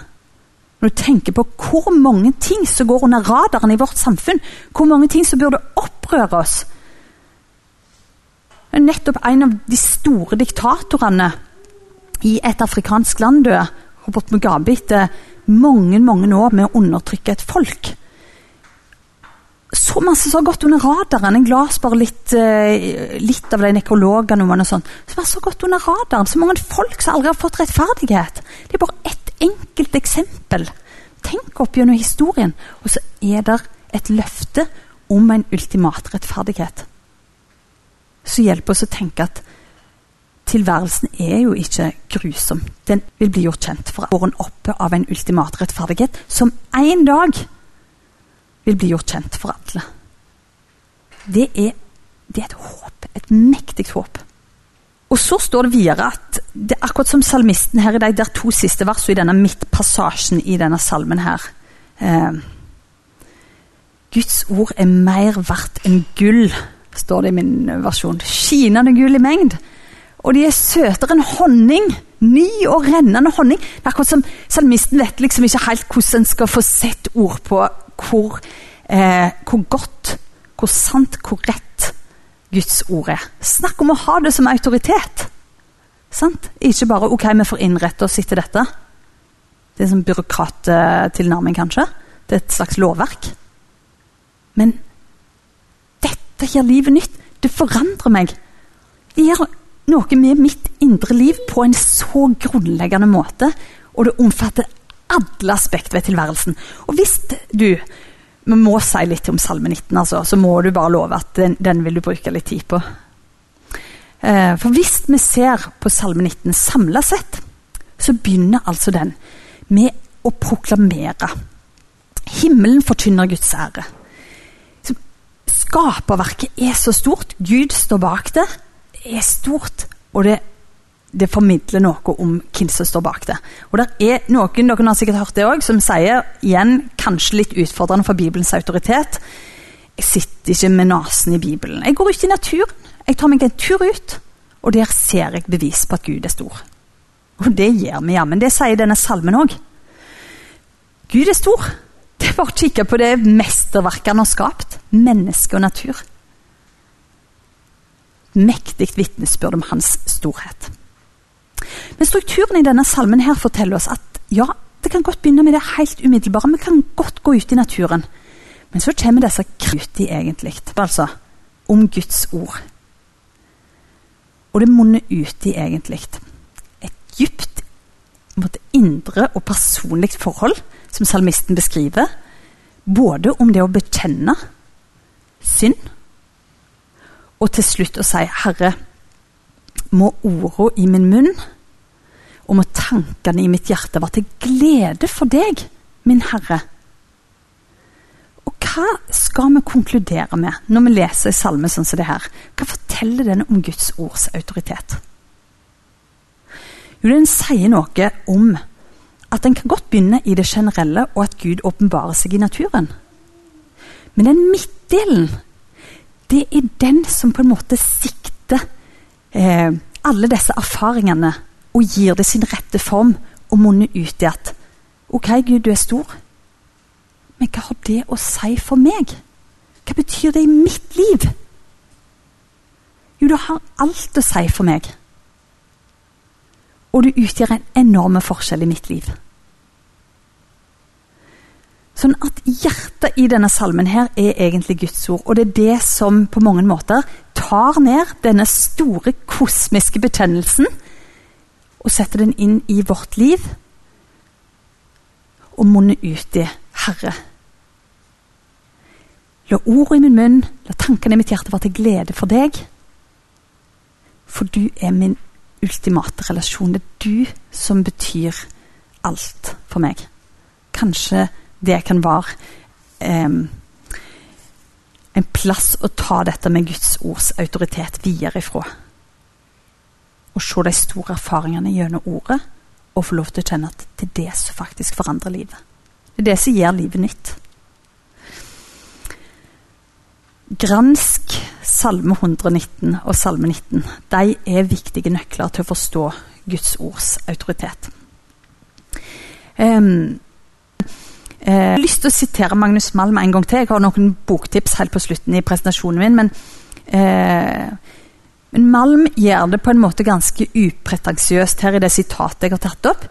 Når du tenker på hvor mange ting som går under radaren i vårt samfunn, hvor mange ting som burde opprøre oss Nettopp en av de store diktatorene i et afrikansk land døde. Robert Mugabe, etter mange mange år med å undertrykke et folk. Så masse som har gått under radaren. Jeg las bare litt, uh, litt av de nekrologene og sånn. Som har så gått under radaren. Så mange folk som aldri har fått rettferdighet. Det er bare ett enkelt eksempel. Tenk opp gjennom historien. Og så er det et løfte om en ultimat rettferdighet. Så hjelper oss å tenke at Tilværelsen er jo ikke grusom. Den vil bli gjort kjent for årene oppe av en ultimat rettferdighet som en dag vil bli gjort kjent for alle. Det er, det er et håp. Et mektig håp. Og så står det videre at det er akkurat som salmisten her i de der to siste versene i denne midtpassasjen i denne salmen her eh, Guds ord er mer verdt enn gull, står det i min versjon. Skinende gull i mengd. Og de er søtere enn honning. Ny og rennende honning. Det er akkurat som Salmisten vet liksom ikke helt hvordan en skal få sett ord på hvor, eh, hvor godt, hvor sant, hvor rett Guds ord er. Snakk om å ha det som autoritet. Sant? Ikke bare ok, vi får innrette oss etter dette. Det er en sånn byråkrattilnærming, kanskje. Det er et slags lovverk. Men dette gjør livet nytt. Det forandrer meg. Det gjør noe med mitt indre liv på en så grunnleggende måte. Og det omfatter alle aspekt ved tilværelsen. Og hvis du vi må si litt om Salme 19, altså, så må du bare love at den, den vil du bruke litt tid på. Eh, for hvis vi ser på Salme 19 samla sett, så begynner altså den med å proklamere. Himmelen forkynner Guds ære. skaperverket er så stort. Gud står bak det. Det er stort. Og det, det formidler noe om hvem som står bak det. Og det er noen dere har sikkert hørt det også, som sier, igjen kanskje litt utfordrende for Bibelens autoritet Jeg sitter ikke med nesen i Bibelen. Jeg går ut i naturen. Jeg tar meg en tur ut, og der ser jeg bevis på at Gud er stor. Og det gjør vi jammen. Det sier denne salmen òg. Gud er stor. Det er bare å kikke på det mesterverket han har skapt. Menneske og natur. Mektig vitnesbyrd om hans storhet. Men strukturen i denne salmen her forteller oss at ja, det kan godt begynne med det helt umiddelbare. Vi kan godt gå ut i naturen. Men så kommer disse kruti egentlig. Altså om Guds ord. Og det munner ut i egentlig et dypt måtte, indre og personlig forhold, som salmisten beskriver. Både om det å bekjenne synd, og til slutt å si 'Herre, må orda i min munn' og må tankene i mitt hjerte være til glede for deg, min Herre. Og hva skal vi konkludere med når vi leser en salme sånn som det her? Hva forteller den om Guds ords autoritet? Jo, den sier noe om at en kan godt begynne i det generelle, og at Gud åpenbarer seg i naturen. Men den midtdelen, det er den som på en måte sikter eh, alle disse erfaringene og gir det sin rette form og munner ut i at OK, Gud, du er stor, men hva har det å si for meg? Hva betyr det i mitt liv? Jo, det har alt å si for meg. Og det utgjør en enorm forskjell i mitt liv. Sånn at hjertet i denne salmen her er egentlig Guds ord. Og det er det som på mange måter tar ned denne store kosmiske bekjennelsen og setter den inn i vårt liv og munner ut i Herre. La ordet i min munn, la tankene i mitt hjerte være til glede for deg. For du er min ultimate relasjon. Det er du som betyr alt for meg. Kanskje det kan være um, en plass å ta dette med Guds ords autoritet videre ifra og se de store erfaringene gjennom ordet, og få lov til å kjenne at det er det som faktisk forandrer livet. Det er det som gjør livet nytt. Gransk Salme 119 og Salme 19. De er viktige nøkler til å forstå Guds ords autoritet. Um, jeg har lyst til å sitere Magnus Malm en gang til. Jeg har noen boktips helt på slutten i presentasjonen min. men eh, men Malm gjør det på en måte ganske upretensiøst her i det sitatet jeg har tatt opp.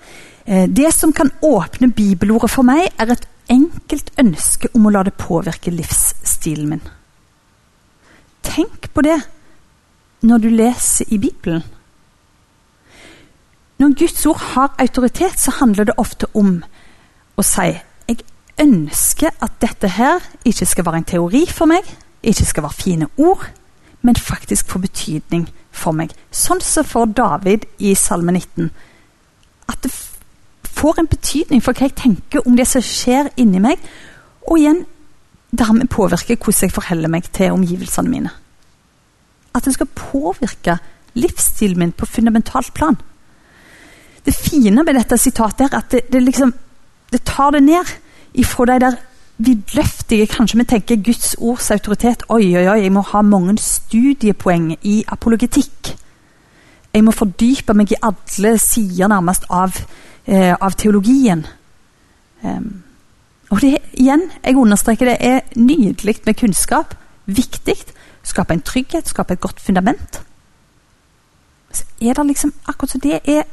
Eh, det som kan åpne bibelordet for meg, er et enkelt ønske om å la det påvirke livsstilen min. Tenk på det når du leser i Bibelen. Når Guds ord har autoritet, så handler det ofte om å si ønsker at dette her ikke skal være en teori for meg, ikke skal være fine ord men faktisk får betydning for meg. Sånn som for David i Salme 19. At det får en betydning for hva jeg tenker om det som skjer inni meg. Og igjen dermed påvirke hvordan jeg forholder meg til omgivelsene mine. At det skal påvirke livsstilen min på fundamentalt plan. Det fine med dette sitatet er at det, det, liksom, det tar det ned ifra de der vidløftige. Kanskje vi tenker Guds ords autoritet. Oi, oi, oi, jeg må ha mange studiepoeng i apologetikk. Jeg må fordype meg i alle sider nærmest av, eh, av teologien. Um, og det, igjen, jeg understreker det er nydelig med kunnskap. Viktig. Skape en trygghet, skape et godt fundament. Så er det liksom akkurat så det er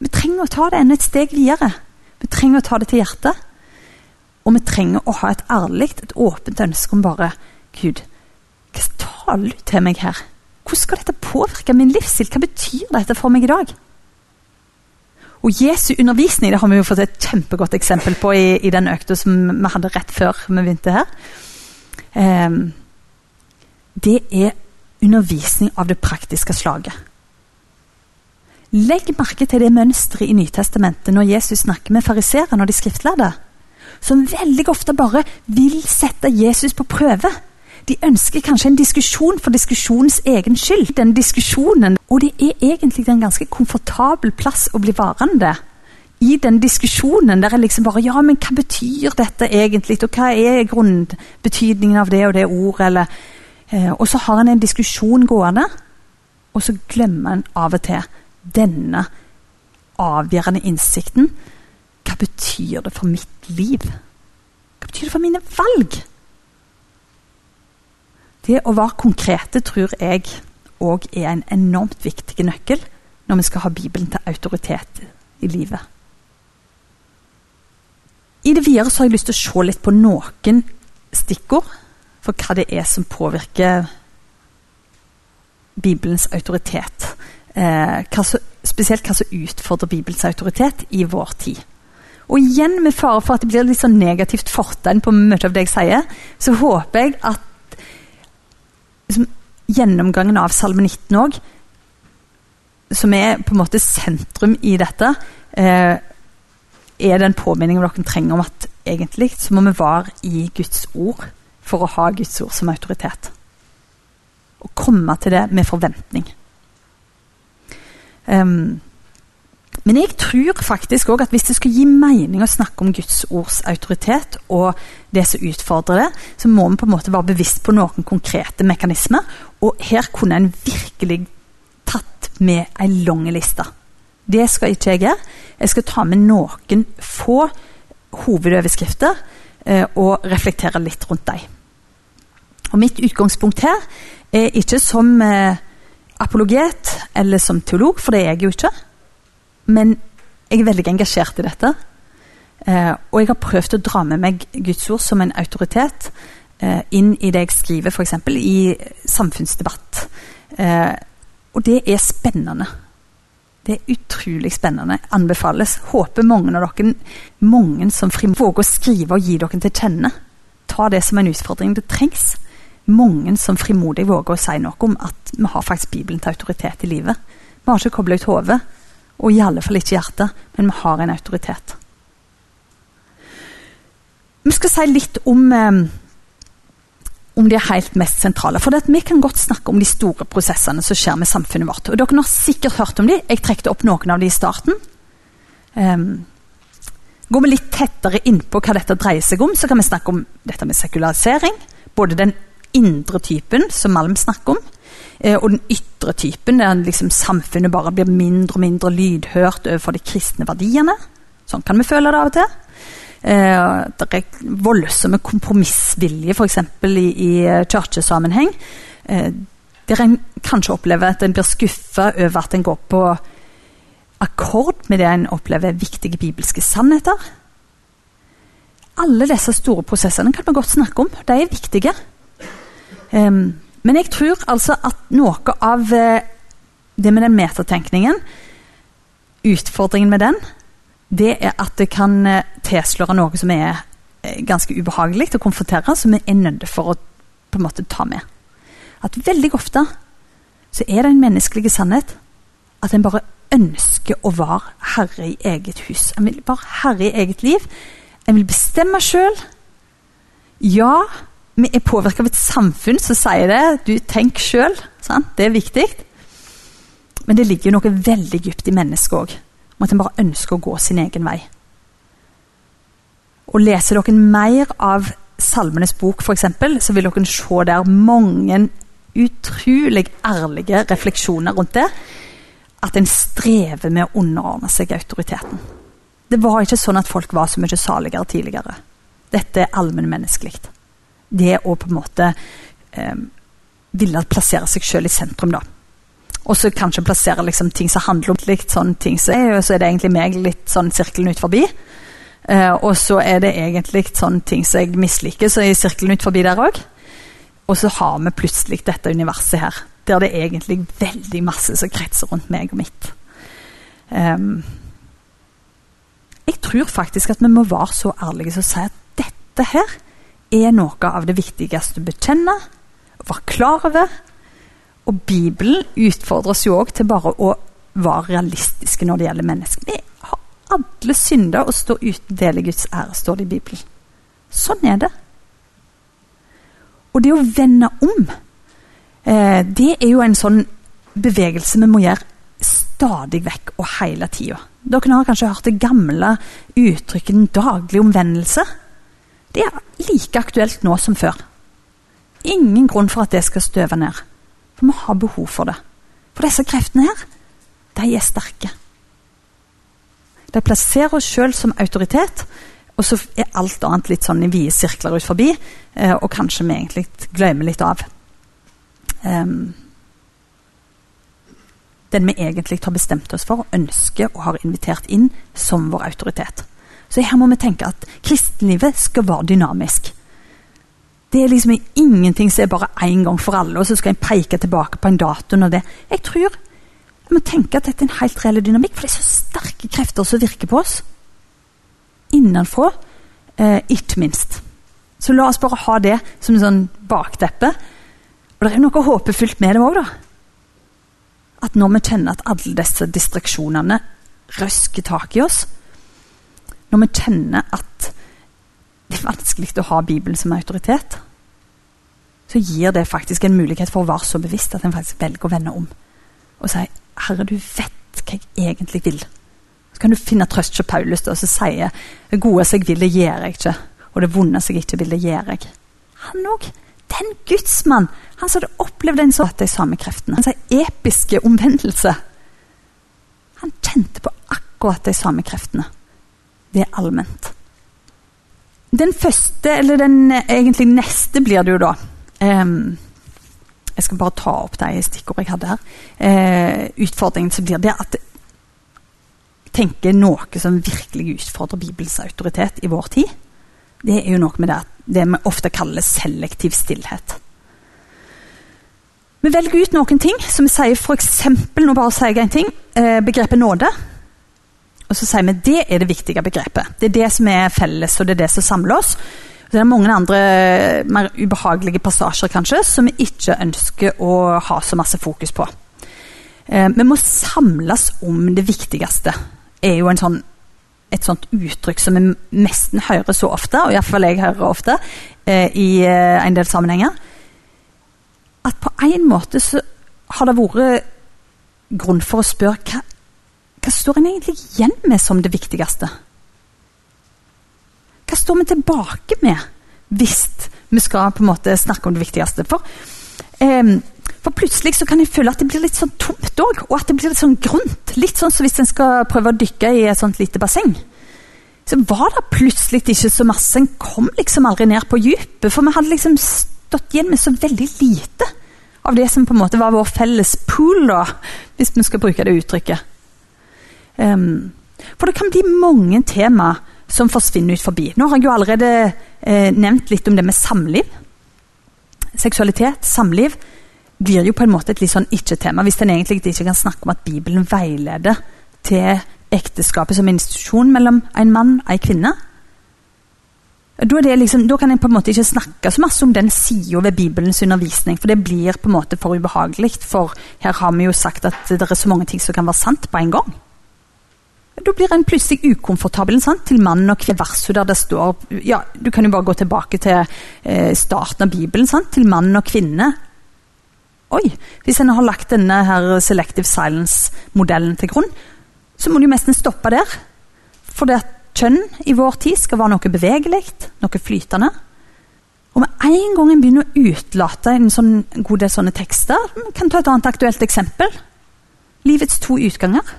Vi trenger å ta det enda et steg videre. Vi trenger å ta det til hjertet. Og vi trenger å ha et ærlig, et åpent ønske om bare Gud, hva taler du til meg her? Hvordan skal dette påvirke min livsstil? Hva betyr dette for meg i dag? Og Jesu undervisning det har vi jo fått et kjempegodt eksempel på i, i den økta som vi hadde rett før vi begynte her. Eh, det er undervisning av det praktiske slaget. Legg merke til det mønsteret i Nytestamentet når Jesus snakker med fariseerne og de skriftlærde. som veldig ofte bare vil sette Jesus på prøve. De ønsker kanskje en diskusjon for diskusjonens egen skyld. den diskusjonen, Og det er egentlig en ganske komfortabel plass å bli varende. I den diskusjonen der er liksom bare Ja, men hva betyr dette egentlig? Og hva er grunnbetydningen av det og det ordet? Eller, eh, og så har en en diskusjon gående, og så glemmer en av og til denne avgjørende innsikten. Hva betyr det for mitt liv? Hva betyr det for mine valg? Det å være konkrete tror jeg òg er en enormt viktig nøkkel når vi skal ha Bibelen til autoritet i livet. I det videre så har jeg lyst til å se litt på noen stikkord for hva det er som påvirker Bibelens autoritet. Eh, hva så, spesielt hva som utfordrer Bibelens autoritet i vår tid. Og igjen med fare for at det blir litt sånn negativt fortegn på mye av det jeg sier, så håper jeg at liksom, gjennomgangen av Salme 19 òg, som er på en måte sentrum i dette, eh, er den påminningen påminning dere trenger om at egentlig så må vi være i Guds ord for å ha Guds ord som autoritet. Og komme til det med forventning. Um, men jeg tror faktisk også at hvis det skal gi mening å snakke om Guds ords autoritet, og det som utfordrer det, så må vi på en måte være bevisst på noen konkrete mekanismer. Og her kunne en virkelig tatt med ei lang liste. Det skal ikke jeg gjøre. Jeg skal ta med noen få hovedoverskrifter eh, og reflektere litt rundt dem. Og Mitt utgangspunkt her er ikke som eh, apologet eller som teolog, for det er jeg jo ikke. Men jeg er veldig engasjert i dette. Eh, og jeg har prøvd å dra med meg Guds ord som en autoritet eh, inn i det jeg skriver, f.eks. i samfunnsdebatt. Eh, og det er spennende. Det er utrolig spennende. Anbefales. Håper mange av dere mange som våger å skrive og gi dere til kjenne. Ta det som en utfordring. Det trengs mange som frimodig våger å si noe om at vi har faktisk Bibelen til autoritet i livet. Vi har ikke kobla ut hodet. Og i alle fall ikke hjertet, men vi har en autoritet. Vi skal si litt om, eh, om det helt mest sentrale. For vi kan godt snakke om de store prosessene som skjer med samfunnet vårt. Og Dere har sikkert hørt om de. Jeg trekte opp noen av de i starten. Um, går vi litt tettere innpå hva dette dreier seg om, så kan vi snakke om dette med sekularisering. Både den indre typen, som Malm snakker om, Eh, og den ytre typen, der liksom samfunnet bare blir mindre og mindre lydhørt overfor de kristne verdiene. Sånn kan vi føle det av og til. Eh, det er voldsomme kompromissvilje, f.eks. i, i eh, kirkesammenheng. Der en kanskje opplever at en blir skuffa over at en går på akkord med det en opplever viktige bibelske sannheter. Alle disse store prosessene kan vi godt snakke om. De er viktige. Um, men jeg tror altså at noe av eh, det med den metatenkningen Utfordringen med den, det er at det kan eh, tilsløre noe som er eh, ganske ubehagelig å konfrontere, som vi er nødt for å på en måte ta med. At veldig ofte så er det en menneskelig sannhet at en bare ønsker å være herre i eget hus. En vil være herre i eget liv. En vil bestemme sjøl. Ja, vi er påvirka av et samfunn som sier det. Du, tenk sjøl. Det er viktig. Men det ligger jo noe veldig dypt i mennesket òg. Om at en bare ønsker å gå sin egen vei. Og Leser dere mer av Salmenes bok, f.eks., så vil dere se der mange utrolig ærlige refleksjoner rundt det. At en strever med å underordne seg autoriteten. Det var ikke sånn at folk var så mye saligere tidligere. Dette er allmennmenneskelig det å på en måte eh, ville plassere seg sjøl i sentrum, da. Og så kanskje plassere liksom, ting som handler om litt sånn ting som er, så er det egentlig meg litt sånn sirkelen ut forbi. Eh, og så er det egentlig sånn ting som jeg misliker, så er sirkelen ut forbi der òg. Og så har vi plutselig dette universet her, der det er egentlig veldig masse som kretser rundt meg og mitt. Um, jeg tror faktisk at vi må være så ærlige som å si at dette her er noe av det viktigste å bekjenne være klar over. Og Bibelen utfordres jo òg til bare å være realistiske når det gjelder mennesker. Vi har alle synder og står uten del i Guds ære, står det i Bibelen. Sånn er det. Og det å vende om, eh, det er jo en sånn bevegelse vi må gjøre stadig vekk og hele tida. Dere har kanskje hørt det gamle uttrykket 'den daglige omvendelse'. Det er like aktuelt nå som før. Ingen grunn for at det skal støve ned. For vi har behov for det. For disse kreftene her, de er sterke. De plasserer oss sjøl som autoritet, og så er alt annet litt sånn i vide sirkler ut forbi, eh, og kanskje vi egentlig glemmer litt av. Um, den vi egentlig har bestemt oss for, ønsker og har invitert inn som vår autoritet. Så her må vi tenke at kristenlivet skal være dynamisk. Det er liksom ingenting som er bare én gang for alle, og så skal en peke tilbake på en dato. når det. Jeg tror vi må tenke at dette er en helt reell dynamikk, for det er så sterke krefter som virker på oss. Innenfra, eh, ikke minst. Så la oss bare ha det som en sånn bakteppe. Og det er noe håpefullt med det òg, da at når vi kjenner at alle disse distraksjonene røsker tak i oss, når vi kjenner at det er vanskelig å ha Bibelen som autoritet, så gir det faktisk en mulighet for å være så bevisst at en faktisk velger å vende om og si 'Herre, du vet hva jeg egentlig vil'. Så kan du finne trøst hos Paulus og så sier 'Det gode som jeg vil, det gjør jeg ikke', og det vonde som jeg ikke vil, det gjør jeg. Han òg den gudsmann, han som hadde opplevd en sånn de samme kreftene. Han sier episke omvendelse. Han kjente på akkurat de samme kreftene. Det er allment. Den første, eller den egentlig neste, blir det jo da um, Jeg skal bare ta opp de stikkordene jeg hadde her. Uh, utfordringen som blir det at tenke noe som virkelig utfordrer Bibels autoritet i vår tid det er jo noe med det, det vi ofte kaller selektiv stillhet. Vi velger ut noen ting som vi sier f.eks. Nå bare sier jeg en ting. Eh, begrepet nåde. Og så sier vi det er det viktige begrepet. Det er det som er felles, og det er det som samler oss. Det er mange andre mer ubehagelige passasjer kanskje, som vi ikke ønsker å ha så masse fokus på. Eh, vi må samles om det viktigste. er jo sånn et sånt uttrykk som vi nesten hører så ofte, og iallfall jeg hører ofte, eh, i eh, en del sammenhenger. At på en måte så har det vært grunn for å spørre hva, hva står en egentlig igjen med som det viktigste? Hva står vi tilbake med hvis vi skal på en måte snakke om det viktigste? For eh, for plutselig så kan jeg føle at det blir litt sånn tomt òg, og at det blir litt sånn grunt. Litt sånn som hvis en skal prøve å dykke i et sånt lite basseng. Så var det plutselig ikke så masse. En kom liksom aldri ned på dypet, for vi hadde liksom stått igjen med så veldig lite av det som på en måte var vår felles pool, da, hvis vi skal bruke det uttrykket. Um, for det kan bli mange tema som forsvinner ut forbi. Nå har jeg jo allerede eh, nevnt litt om det med samliv. Seksualitet, samliv blir jo på en måte et litt sånn ikke-tema, hvis en egentlig ikke kan snakke om at Bibelen veileder til ekteskapet som institusjon mellom en mann og en kvinne. Da, liksom, da, kan en på en måte ikke snakke så masse om den sida ved Bibelens undervisning, for det blir på en måte for ubehagelig. For her har vi jo sagt at det er så mange ting som kan være sant på en gang. Da blir en plutselig ukomfortabel sant? til mann og kvinne. Verset der det står ja, Du kan jo bare gå tilbake til eh, starten av Bibelen. Sant? Til mann og kvinne Oi, hvis en har lagt denne her selective silence-modellen til grunn, så må du nesten stoppe der. For det at kjønn i vår tid skal være noe bevegelig, noe flytende. Og med en gang en begynner å utlate en sånn god del sånne tekster Vi kan ta et annet aktuelt eksempel. Livets to utganger.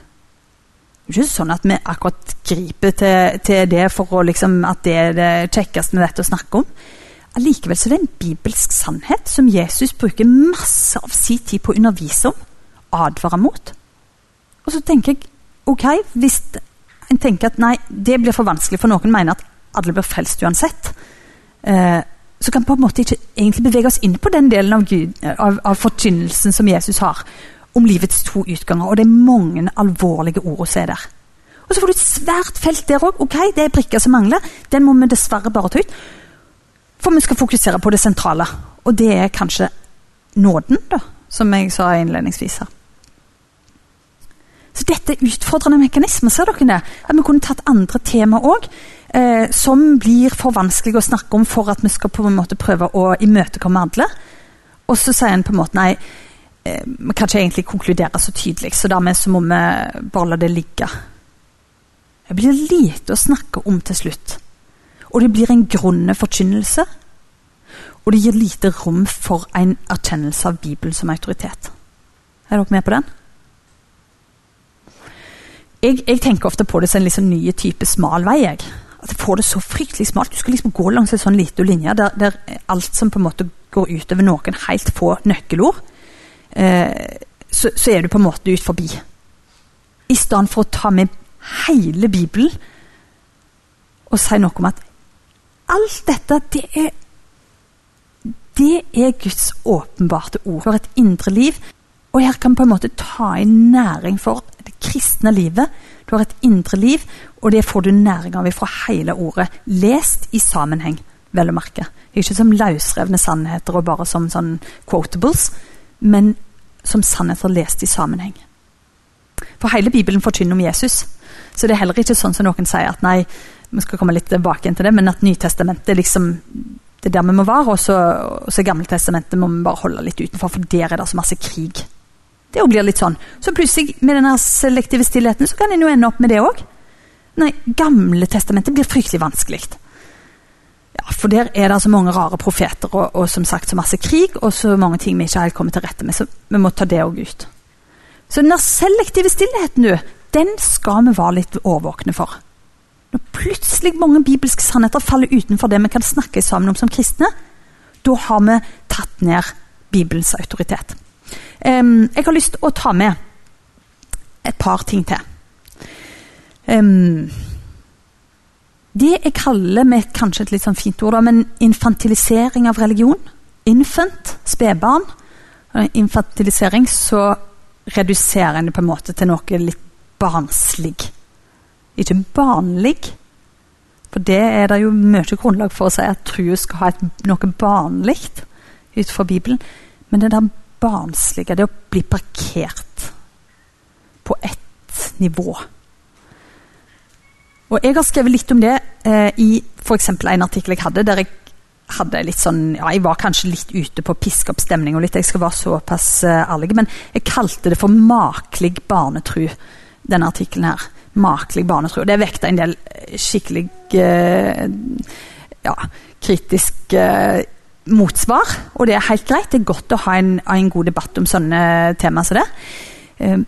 Er ikke sånn at vi akkurat griper til, til det for å liksom, at det er det kjekkeste med dette å snakke om. Allikevel så er det en bibelsk sannhet som Jesus bruker masse av sin tid på å undervise om, advare mot. Og så tenker jeg ok, hvis en tenker at nei, det blir for vanskelig, for noen mener at alle blir frelst uansett, eh, så kan vi på en måte ikke egentlig bevege oss inn på den delen av, Gud, av, av forkynnelsen som Jesus har om livets to utganger, og det er mange alvorlige ord å se der. Og så får du et svært felt der òg. Ok, det er brikker som mangler. Den må vi dessverre bare ta ut. For vi skal fokusere på det sentrale, og det er kanskje nåden, da, som jeg sa innledningsvis her. Så dette er utfordrende mekanismer, ser dere det? At vi kunne tatt andre tema òg, eh, som blir for vanskelig å snakke om for at vi skal på en måte prøve å imøtekomme alle. Og så sier en på en måte nei, vi kan ikke egentlig konkludere så tydelig, så dermed så må vi bare la det ligge. Det blir lite å snakke om til slutt. Og det blir en grunn forkynnelse. Og det gir lite rom for en erkjennelse av Bibelen som autoritet. Er dere med på den? Jeg, jeg tenker ofte på det som en liksom ny type smal vei. jeg. At jeg får det så fryktelig smalt. Du skal liksom gå langs en sånn liten linje der, der, alt som på en måte går utover noen helt få nøkkelord, eh, så, så, er du på en måte ut forbi. I stedet for å ta med hele Bibelen og si noe om at alt dette, det er det er Guds åpenbarte ord for et indre liv. Og her kan vi på en måte ta inn næring for det kristne livet. Du har et indre liv, og det får du næring av fra hele ordet. Lest i sammenheng, vel å merke. Ikke som løsrevne sannheter og bare som sånn quotables, men som sannheter lest i sammenheng. For hele Bibelen forkynner om Jesus. Så det er heller ikke sånn som noen sier at nei, vi skal komme litt tilbake til det, men at Nytestamentet liksom det er der vi må være. Og så, og Gammeltestamentet må vi bare holde litt utenfor, for der er det så masse krig. Det blir litt sånn. Så plutselig, med den selektive stillheten, så kan en jo ende opp med det òg. Nei, Gamle testamentet blir fryktelig vanskelig. Ja, For der er det så mange rare profeter og, og, som sagt så masse krig og så mange ting vi ikke helt kommer til rette med. Så vi må ta det òg ut. Så den selektive stillheten, du, den skal vi være litt årvåkne for. Når plutselig mange bibelske sannheter faller utenfor det vi kan snakke sammen om som kristne, da har vi tatt ned Bibelens autoritet. Um, jeg har lyst til å ta med et par ting til. Um, det jeg kaller med kanskje et litt sånn fint ord, men infantilisering av religion. Infant, spedbarn. Infantilisering, så reduserer en det på en måte til noe litt barnslig. Ikke barnlig. For det er det jo mye grunnlag for å si at troen skal ha et, noe barnlig utenfor Bibelen. Men det der barnslige, det å bli parkert på ett nivå. Og Jeg har skrevet litt om det eh, i f.eks. en artikkel jeg hadde, der jeg hadde litt sånn, ja, jeg var kanskje litt ute på å piske opp stemning, og litt, jeg skal være såpass uh, ærlig, men jeg kalte det for makelig barnetru, denne artikkelen her makelig Og Det vekta en del eh, skikkelig eh, ja, kritisk eh, motsvar, og det er helt greit. Det er godt å ha en, en god debatt om sånne temaer som det. Uh,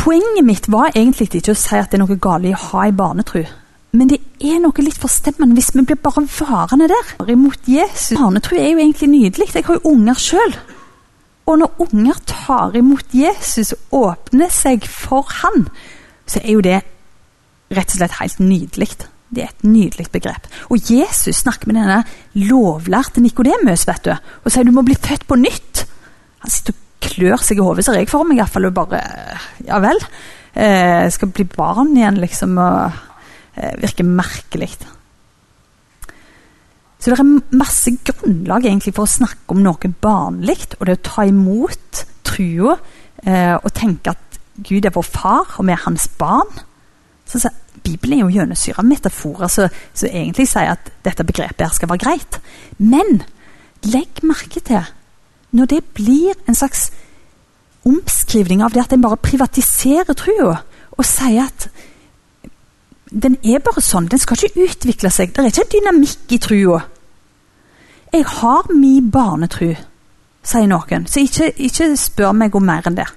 poenget mitt var egentlig ikke å si at det er noe galt i å ha en barnetro. Men det er noe litt forstemmende hvis vi blir bare varende der. Imot Jesus. Barnetro er jo egentlig nydelig. Jeg har jo unger sjøl. Og når unger tar imot Jesus og åpner seg for han, så er jo det rett og slett helt nydelig. Det er et nydelig begrep. Og Jesus snakker med denne lovlærte Nikodemus vet du, og sier du må bli født på nytt. Han sitter og klør seg i hodet, ser jeg for meg. Iallfall, og bare Ja vel. Eh, skal bli barn igjen, liksom. og eh, Virker merkelig. Så det er masse grunnlag egentlig for å snakke om noe barnlig, og det å ta imot trua eh, og tenke at Gud er vår far, og vi er hans barn. Så, så Bibelen er jo gjennomsyra av metaforer som egentlig sier at dette begrepet her skal være greit. Men legg merke til når det blir en slags omskrivning av det at en bare privatiserer trua og sier at den er bare sånn, den skal ikke utvikle seg. Det er ikke en dynamikk i trua. Jeg har min barnetru, sier noen, så ikke, ikke spør meg om mer enn det.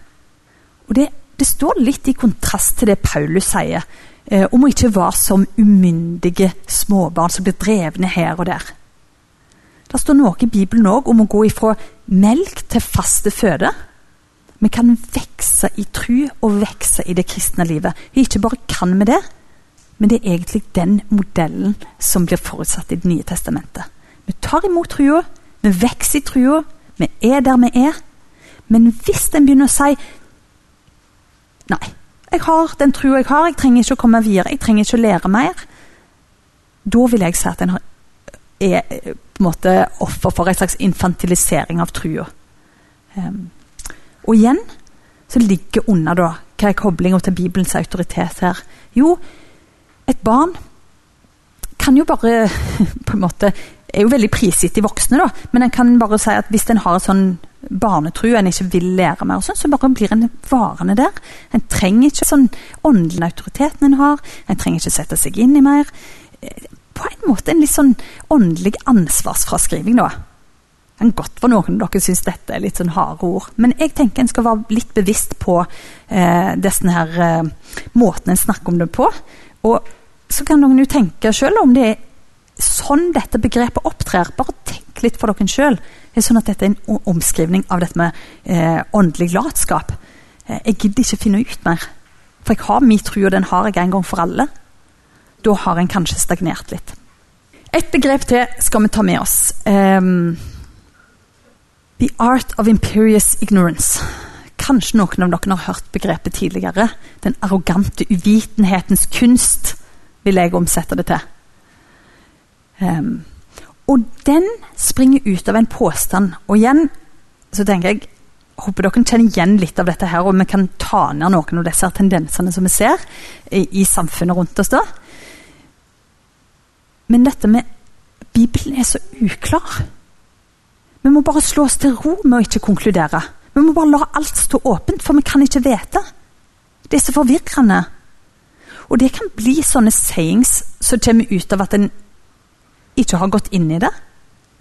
Og det det står litt i kontrast til det Paulus sier eh, om å ikke være som umyndige småbarn som blir drevne her og der. Det står noe i Bibelen òg om å gå ifra melk til faste føde. Vi kan vokse i tru og vokse i det kristne livet. Ikke bare kan vi det, men det er egentlig den modellen som blir forutsatt i Det nye testamentet. Vi tar imot trua, vi vokser i trua, vi er der vi er. Men hvis en begynner å si Nei. Jeg har den trua jeg har, jeg trenger ikke å komme videre, jeg trenger ikke å lære mer. Da vil jeg si at en er på en måte offer for en slags infantilisering av trua. Um, og igjen så ligger under da hva er koblinga til Bibelens autoritet her? Jo, et barn kan jo bare på en måte er jo veldig prisgitt de voksne, da. Men en kan bare si at hvis en har en sånn barnetru en ikke vil lære mer, sånn, så bare blir en varende der. En trenger ikke sånn åndelig autoriteten en har. En trenger ikke sette seg inn i mer. På en måte en litt sånn åndelig ansvarsfraskriving, da. Det er godt for noen av dere syns dette er litt sånn harde ord. Men jeg tenker en skal være litt bevisst på eh, denne her eh, måten en snakker om det på. Og så kan noen jo tenke sjøl om det er sånn dette begrepet opptrer. Bare tenk litt for dere sjøl. Det er sånn at dette er en omskrivning av dette med eh, åndelig latskap. Eh, jeg gidder ikke finne ut mer. For jeg har min tro, og den har jeg en gang for alle. Da har en kanskje stagnert litt. Et begrep til skal vi ta med oss. Um, the art of imperious ignorance. Kanskje noen av dere har hørt begrepet tidligere. Den arrogante uvitenhetens kunst, vil jeg omsette det til. Um, og den springer ut av en påstand. Og igjen så tenker jeg håper dere kjenner igjen litt av dette her, og vi kan ta ned noen av disse tendensene som vi ser i, i samfunnet rundt oss. da. Men dette med Bibelen er så uklar. Vi må bare slå oss til ro med å ikke konkludere. Vi må bare la alt stå åpent, for vi kan ikke vite. Det er så forvirrende. Og det kan bli sånne sayings som kommer ut av at en ikke har gått inn i det,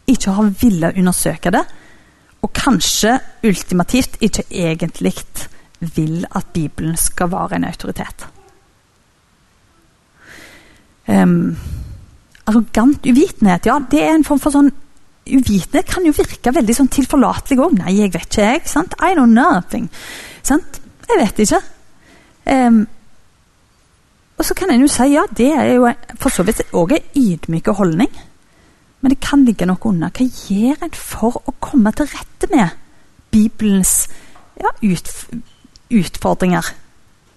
ikke har villet undersøke det, og kanskje ultimativt ikke egentlig vil at Bibelen skal være en autoritet. Um, arrogant uvitenhet, ja, det er en form for sånn Uvitenhet kan jo virke veldig sånn tilforlatelig òg. 'Nei, jeg vet ikke, jeg.' Sant? 'I know nothing.' Sant? Jeg vet ikke. Um, og så kan en jo si ja, det er jo for så vidt òg en ydmyk holdning. Men det kan ligge noe under. Hva gjør en for å komme til rette med Bibelens ja, utf utfordringer?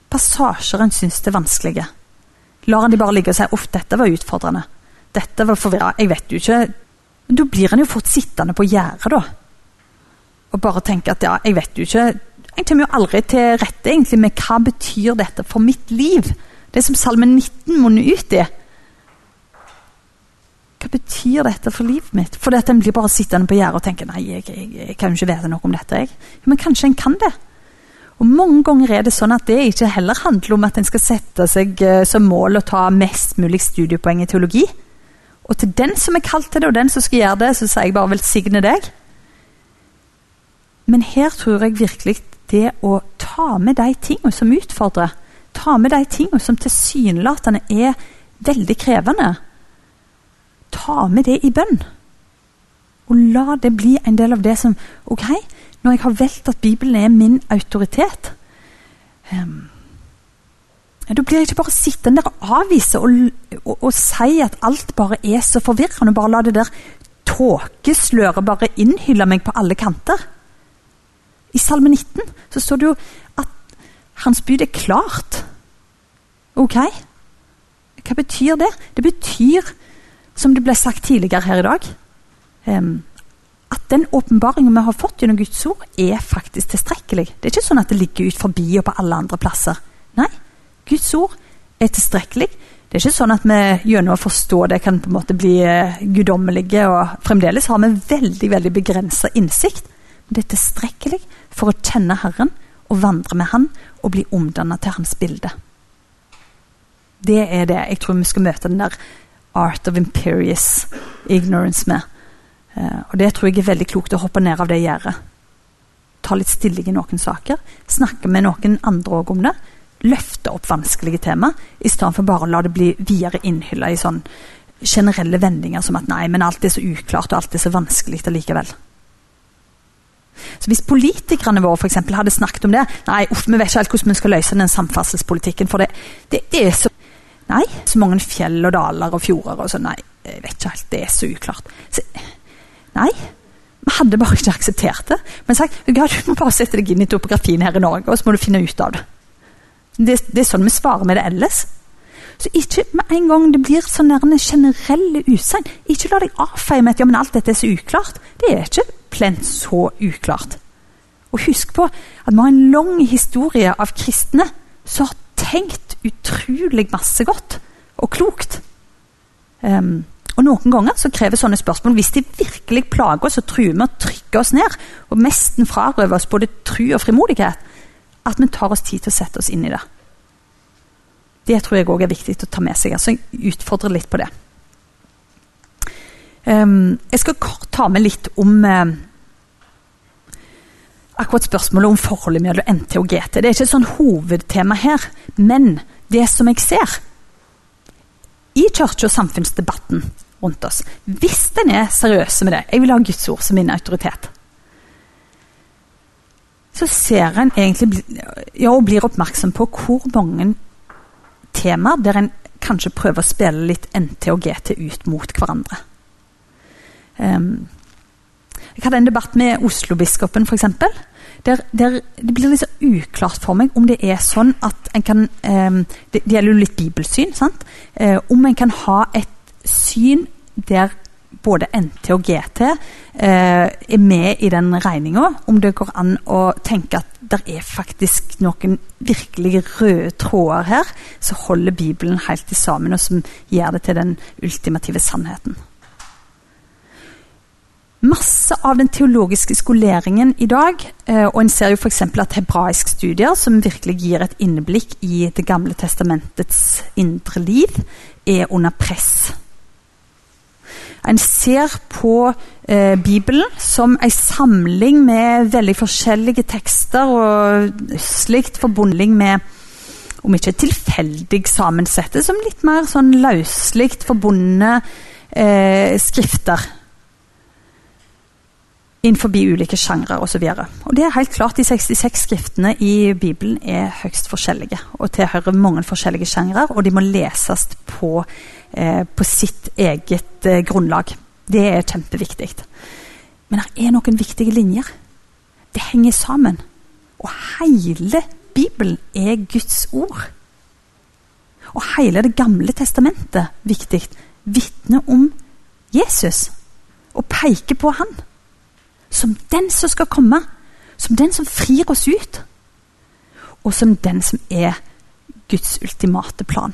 Passasjer en syns er vanskelige. Lar en de bare ligge og si 'uff, dette var utfordrende'. Dette var forvirra. Jeg vet jo ikke Men da blir en jo fort sittende på gjerdet, da. Og bare tenke at ja, jeg vet jo ikke Jeg kommer jo aldri til rette egentlig med hva betyr dette for mitt liv. Det som Salme 19 munner ut i. Hva betyr dette for livet mitt? Fordi at en blir bare sittende på gjerdet og tenker nei, jeg, jeg, jeg, kan jo ikke vite noe om dette. jeg. Men kanskje en kan det. Og Mange ganger er det sånn at det ikke heller handler om at en skal sette seg uh, som mål å ta mest mulig studiepoeng i teologi. Og til den som er kalt til det, og den som skal gjøre det, så sier jeg bare velsigne deg. Men her tror jeg virkelig det å ta med de tingene som utfordrer, ta med de tingene som tilsynelatende er veldig krevende, ta med det i bønn. Og la det bli en del av det som Ok, når jeg har valgt at Bibelen er min autoritet um, Da blir jeg ikke bare sittende der og avvise og, og, og, si at alt bare er så forvirrende. Bare la det der tåkesløret bare innhylle meg på alle kanter. I Salme 19 så står det jo at hans bud er klart. Ok? Hva betyr det? Det betyr som det ble sagt tidligere her i dag, at den åpenbaringen vi har fått gjennom Guds ord, er faktisk tilstrekkelig. Det er ikke sånn at det ligger ut forbi og på alle andre plasser. Nei, Guds ord er tilstrekkelig. Det er ikke sånn at vi gjennom å forstå det kan på en måte bli uh, guddommelige. og Fremdeles har vi veldig veldig begrensa innsikt. Men det er tilstrekkelig for å kjenne Herren og vandre med Han og bli omdanna til Hans bilde. Det er det jeg tror vi skal møte den der art of imperious ignorance med. Uh, og Det tror jeg er veldig klokt å hoppe ned av det gjerdet. Ta litt stilling i noen saker. Snakke med noen andre òg om det. Løfte opp vanskelige tema, i stedet for bare å la det bli videre innhylla i sånn generelle vendinger som at nei, men alt er så uklart og alt er så vanskelig allikevel. Så Hvis politikerne våre for eksempel, hadde snakket om det Nei, uff, vi vet ikke helt hvordan vi skal løse den samferdselspolitikken. For det, det er så Nei. Så mange fjell og daler og fjorder og sånn. Nei, jeg vet ikke helt. Det er så uklart. Så, nei. Vi hadde bare ikke akseptert det. Men sagt, du må bare sette deg inn i topografien her i Norge, og så må du finne ut av det. Det, det er sånn vi svarer med det ellers. Så ikke med en gang det blir sånn generelle utsagn. Ikke la deg avfeie med at ja, men alt dette er så uklart. Det er ikke plent så uklart. Og husk på at vi har en lang historie av kristne som har tenkt utrolig masse godt og klokt. Um, og Noen ganger så krever sånne spørsmål, hvis de virkelig plager oss og truer med å trykke oss ned, og nesten frarøver oss både tru og frimodighet, at vi tar oss tid til å sette oss inn i det. Det tror jeg òg er viktig å ta med seg. altså Jeg utfordrer litt på det. Um, jeg skal kort ta med litt om uh, akkurat spørsmålet om forholdet mellom NT og GT. Det er ikke et sånn hovedtema her, men det som jeg ser i kirke- og samfunnsdebatten rundt oss, hvis den er seriøs med det Jeg vil ha Guds ord som min autoritet. Så ser en egentlig ja, og blir oppmerksom på hvor mange temaer der en kanskje prøver å spille litt NT og GT ut mot hverandre. Um, jeg hadde en debatt med Oslo-biskopen, f.eks. Der, der det blir litt så uklart for meg om det er sånn at en kan um, det, det, gjelder jo litt bibelsyn. sant? Uh, om en kan ha et syn der både NT og GT eh, er med i den regninga. Om det går an å tenke at det er faktisk noen virkelig røde tråder her som holder Bibelen helt sammen, og som gjør det til den ultimative sannheten. Masse av den teologiske skoleringen i dag, eh, og en ser jo f.eks. at hebraisk studier, som virkelig gir et inneblikk i Det gamle testamentets indre liv, er under press. En ser på eh, Bibelen som en samling med veldig forskjellige tekster, og slikt forbundet med om ikke tilfeldig sammensette, som litt mer sånn løselig forbundne eh, skrifter innenfor ulike sjangre osv. Det er helt klart De 66 skriftene i Bibelen er høyst forskjellige og tilhører mange forskjellige sjangre, og de må leses på, på sitt eget eh, grunnlag. Det er kjempeviktig. Men det er noen viktige linjer. Det henger sammen. Og hele Bibelen er Guds ord. Og hele Det gamle testamentet, viktig, vitner om Jesus og peker på han som den som skal komme, som den som frir oss ut, og som den som er Guds ultimate plan.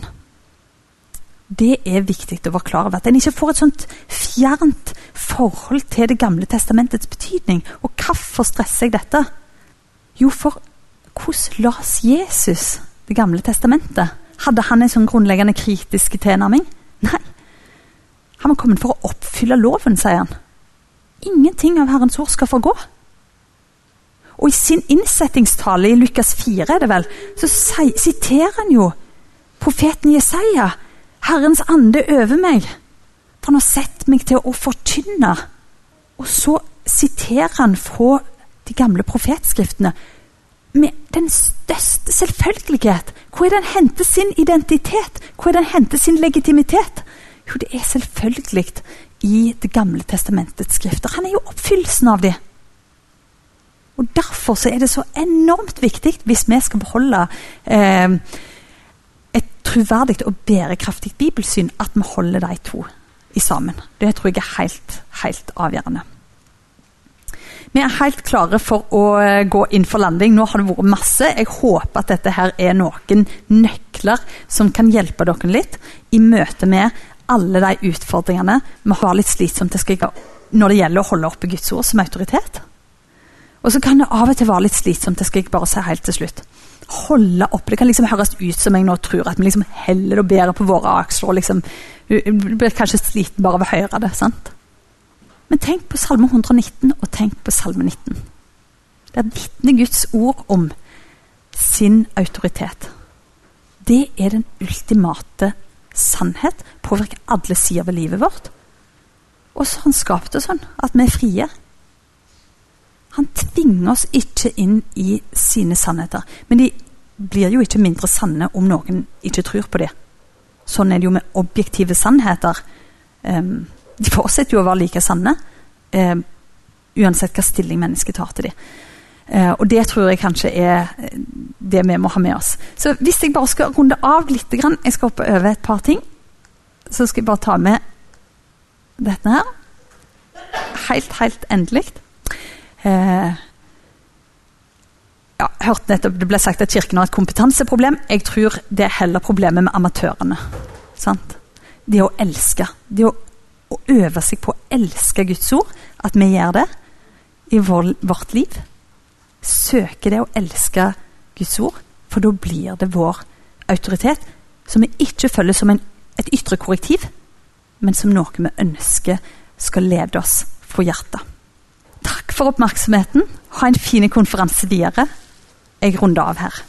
Det er viktig å være klar over. At en ikke får et sånt fjernt forhold til Det gamle testamentets betydning. Og hvorfor stresser jeg dette? Jo, for hvordan las Jesus Det gamle testamentet? Hadde han en sånn grunnleggende kritisk tilnærming? Nei. Han var kommet for å oppfylle loven, sier han. Ingenting av Herrens ord skal forgå. Og i sin innsettingstale i Lukas 4, er det vel, så siterer han jo profeten Jesaja. Herrens ande over meg, for han har sett meg til å fortynne. Og så siterer han fra de gamle profetskriftene med den største selvfølgelighet. Hvor er den henter sin identitet? Hvor er den henter sin legitimitet? Jo, det er selvfølgelig i Det gamle testamentets skrifter. Han er jo oppfyllelsen av dem. Og Derfor så er det så enormt viktig, hvis vi skal beholde eh, troverdig og bærekraftig bibelsyn, at vi holder de to i sammen. Det tror jeg er helt, helt avgjørende. Vi er helt klare for å eh, gå inn for landing. Nå har det vært masse. Jeg håper at dette her er noen nøkler som kan hjelpe dere litt i møte med alle de utfordringene vi har litt slitsomt når det gjelder å holde oppe Guds ord som autoritet. Og så kan det av og til være litt slitsomt, det skal jeg bare si helt til slutt. Holde oppe, Det kan liksom høres ut som jeg nå tror at vi liksom heller og bedre på våre aksjer. og liksom, blir kanskje sliten bare av å høre det. sant? Men tenk på Salme 119, og tenk på Salme 19. Der vitner Guds ord om sin autoritet. Det er den ultimate sannhet påvirker alle sider ved livet vårt. Og så har han skapt det sånn at vi er frie. Han tvinger oss ikke inn i sine sannheter. Men de blir jo ikke mindre sanne om noen ikke tror på det. Sånn er det jo med objektive sannheter. Um, de fortsetter jo å være like sanne, um, uansett hva stilling mennesket tar til dem. Uh, og det tror jeg kanskje er det vi må ha med oss. Så hvis jeg bare skal runde av litt Jeg skal hoppe over et par ting. Så skal jeg bare ta med dette her. Helt, helt endelig. Uh, hørte nettopp det ble sagt at Kirken har et kompetanseproblem. Jeg tror det er heller problemet med amatørene. Sant? Det å elske. Det å, å, øve seg på å elske Guds ord. At vi gjør det i vår, vårt liv. Søke det å elske Guds ord, for da blir det vår autoritet, som vi ikke følger som en, et ytre korrektiv, men som noe vi ønsker skal lede oss fra hjertet. Takk for oppmerksomheten. Ha en fin konferanse videre. Jeg runder av her.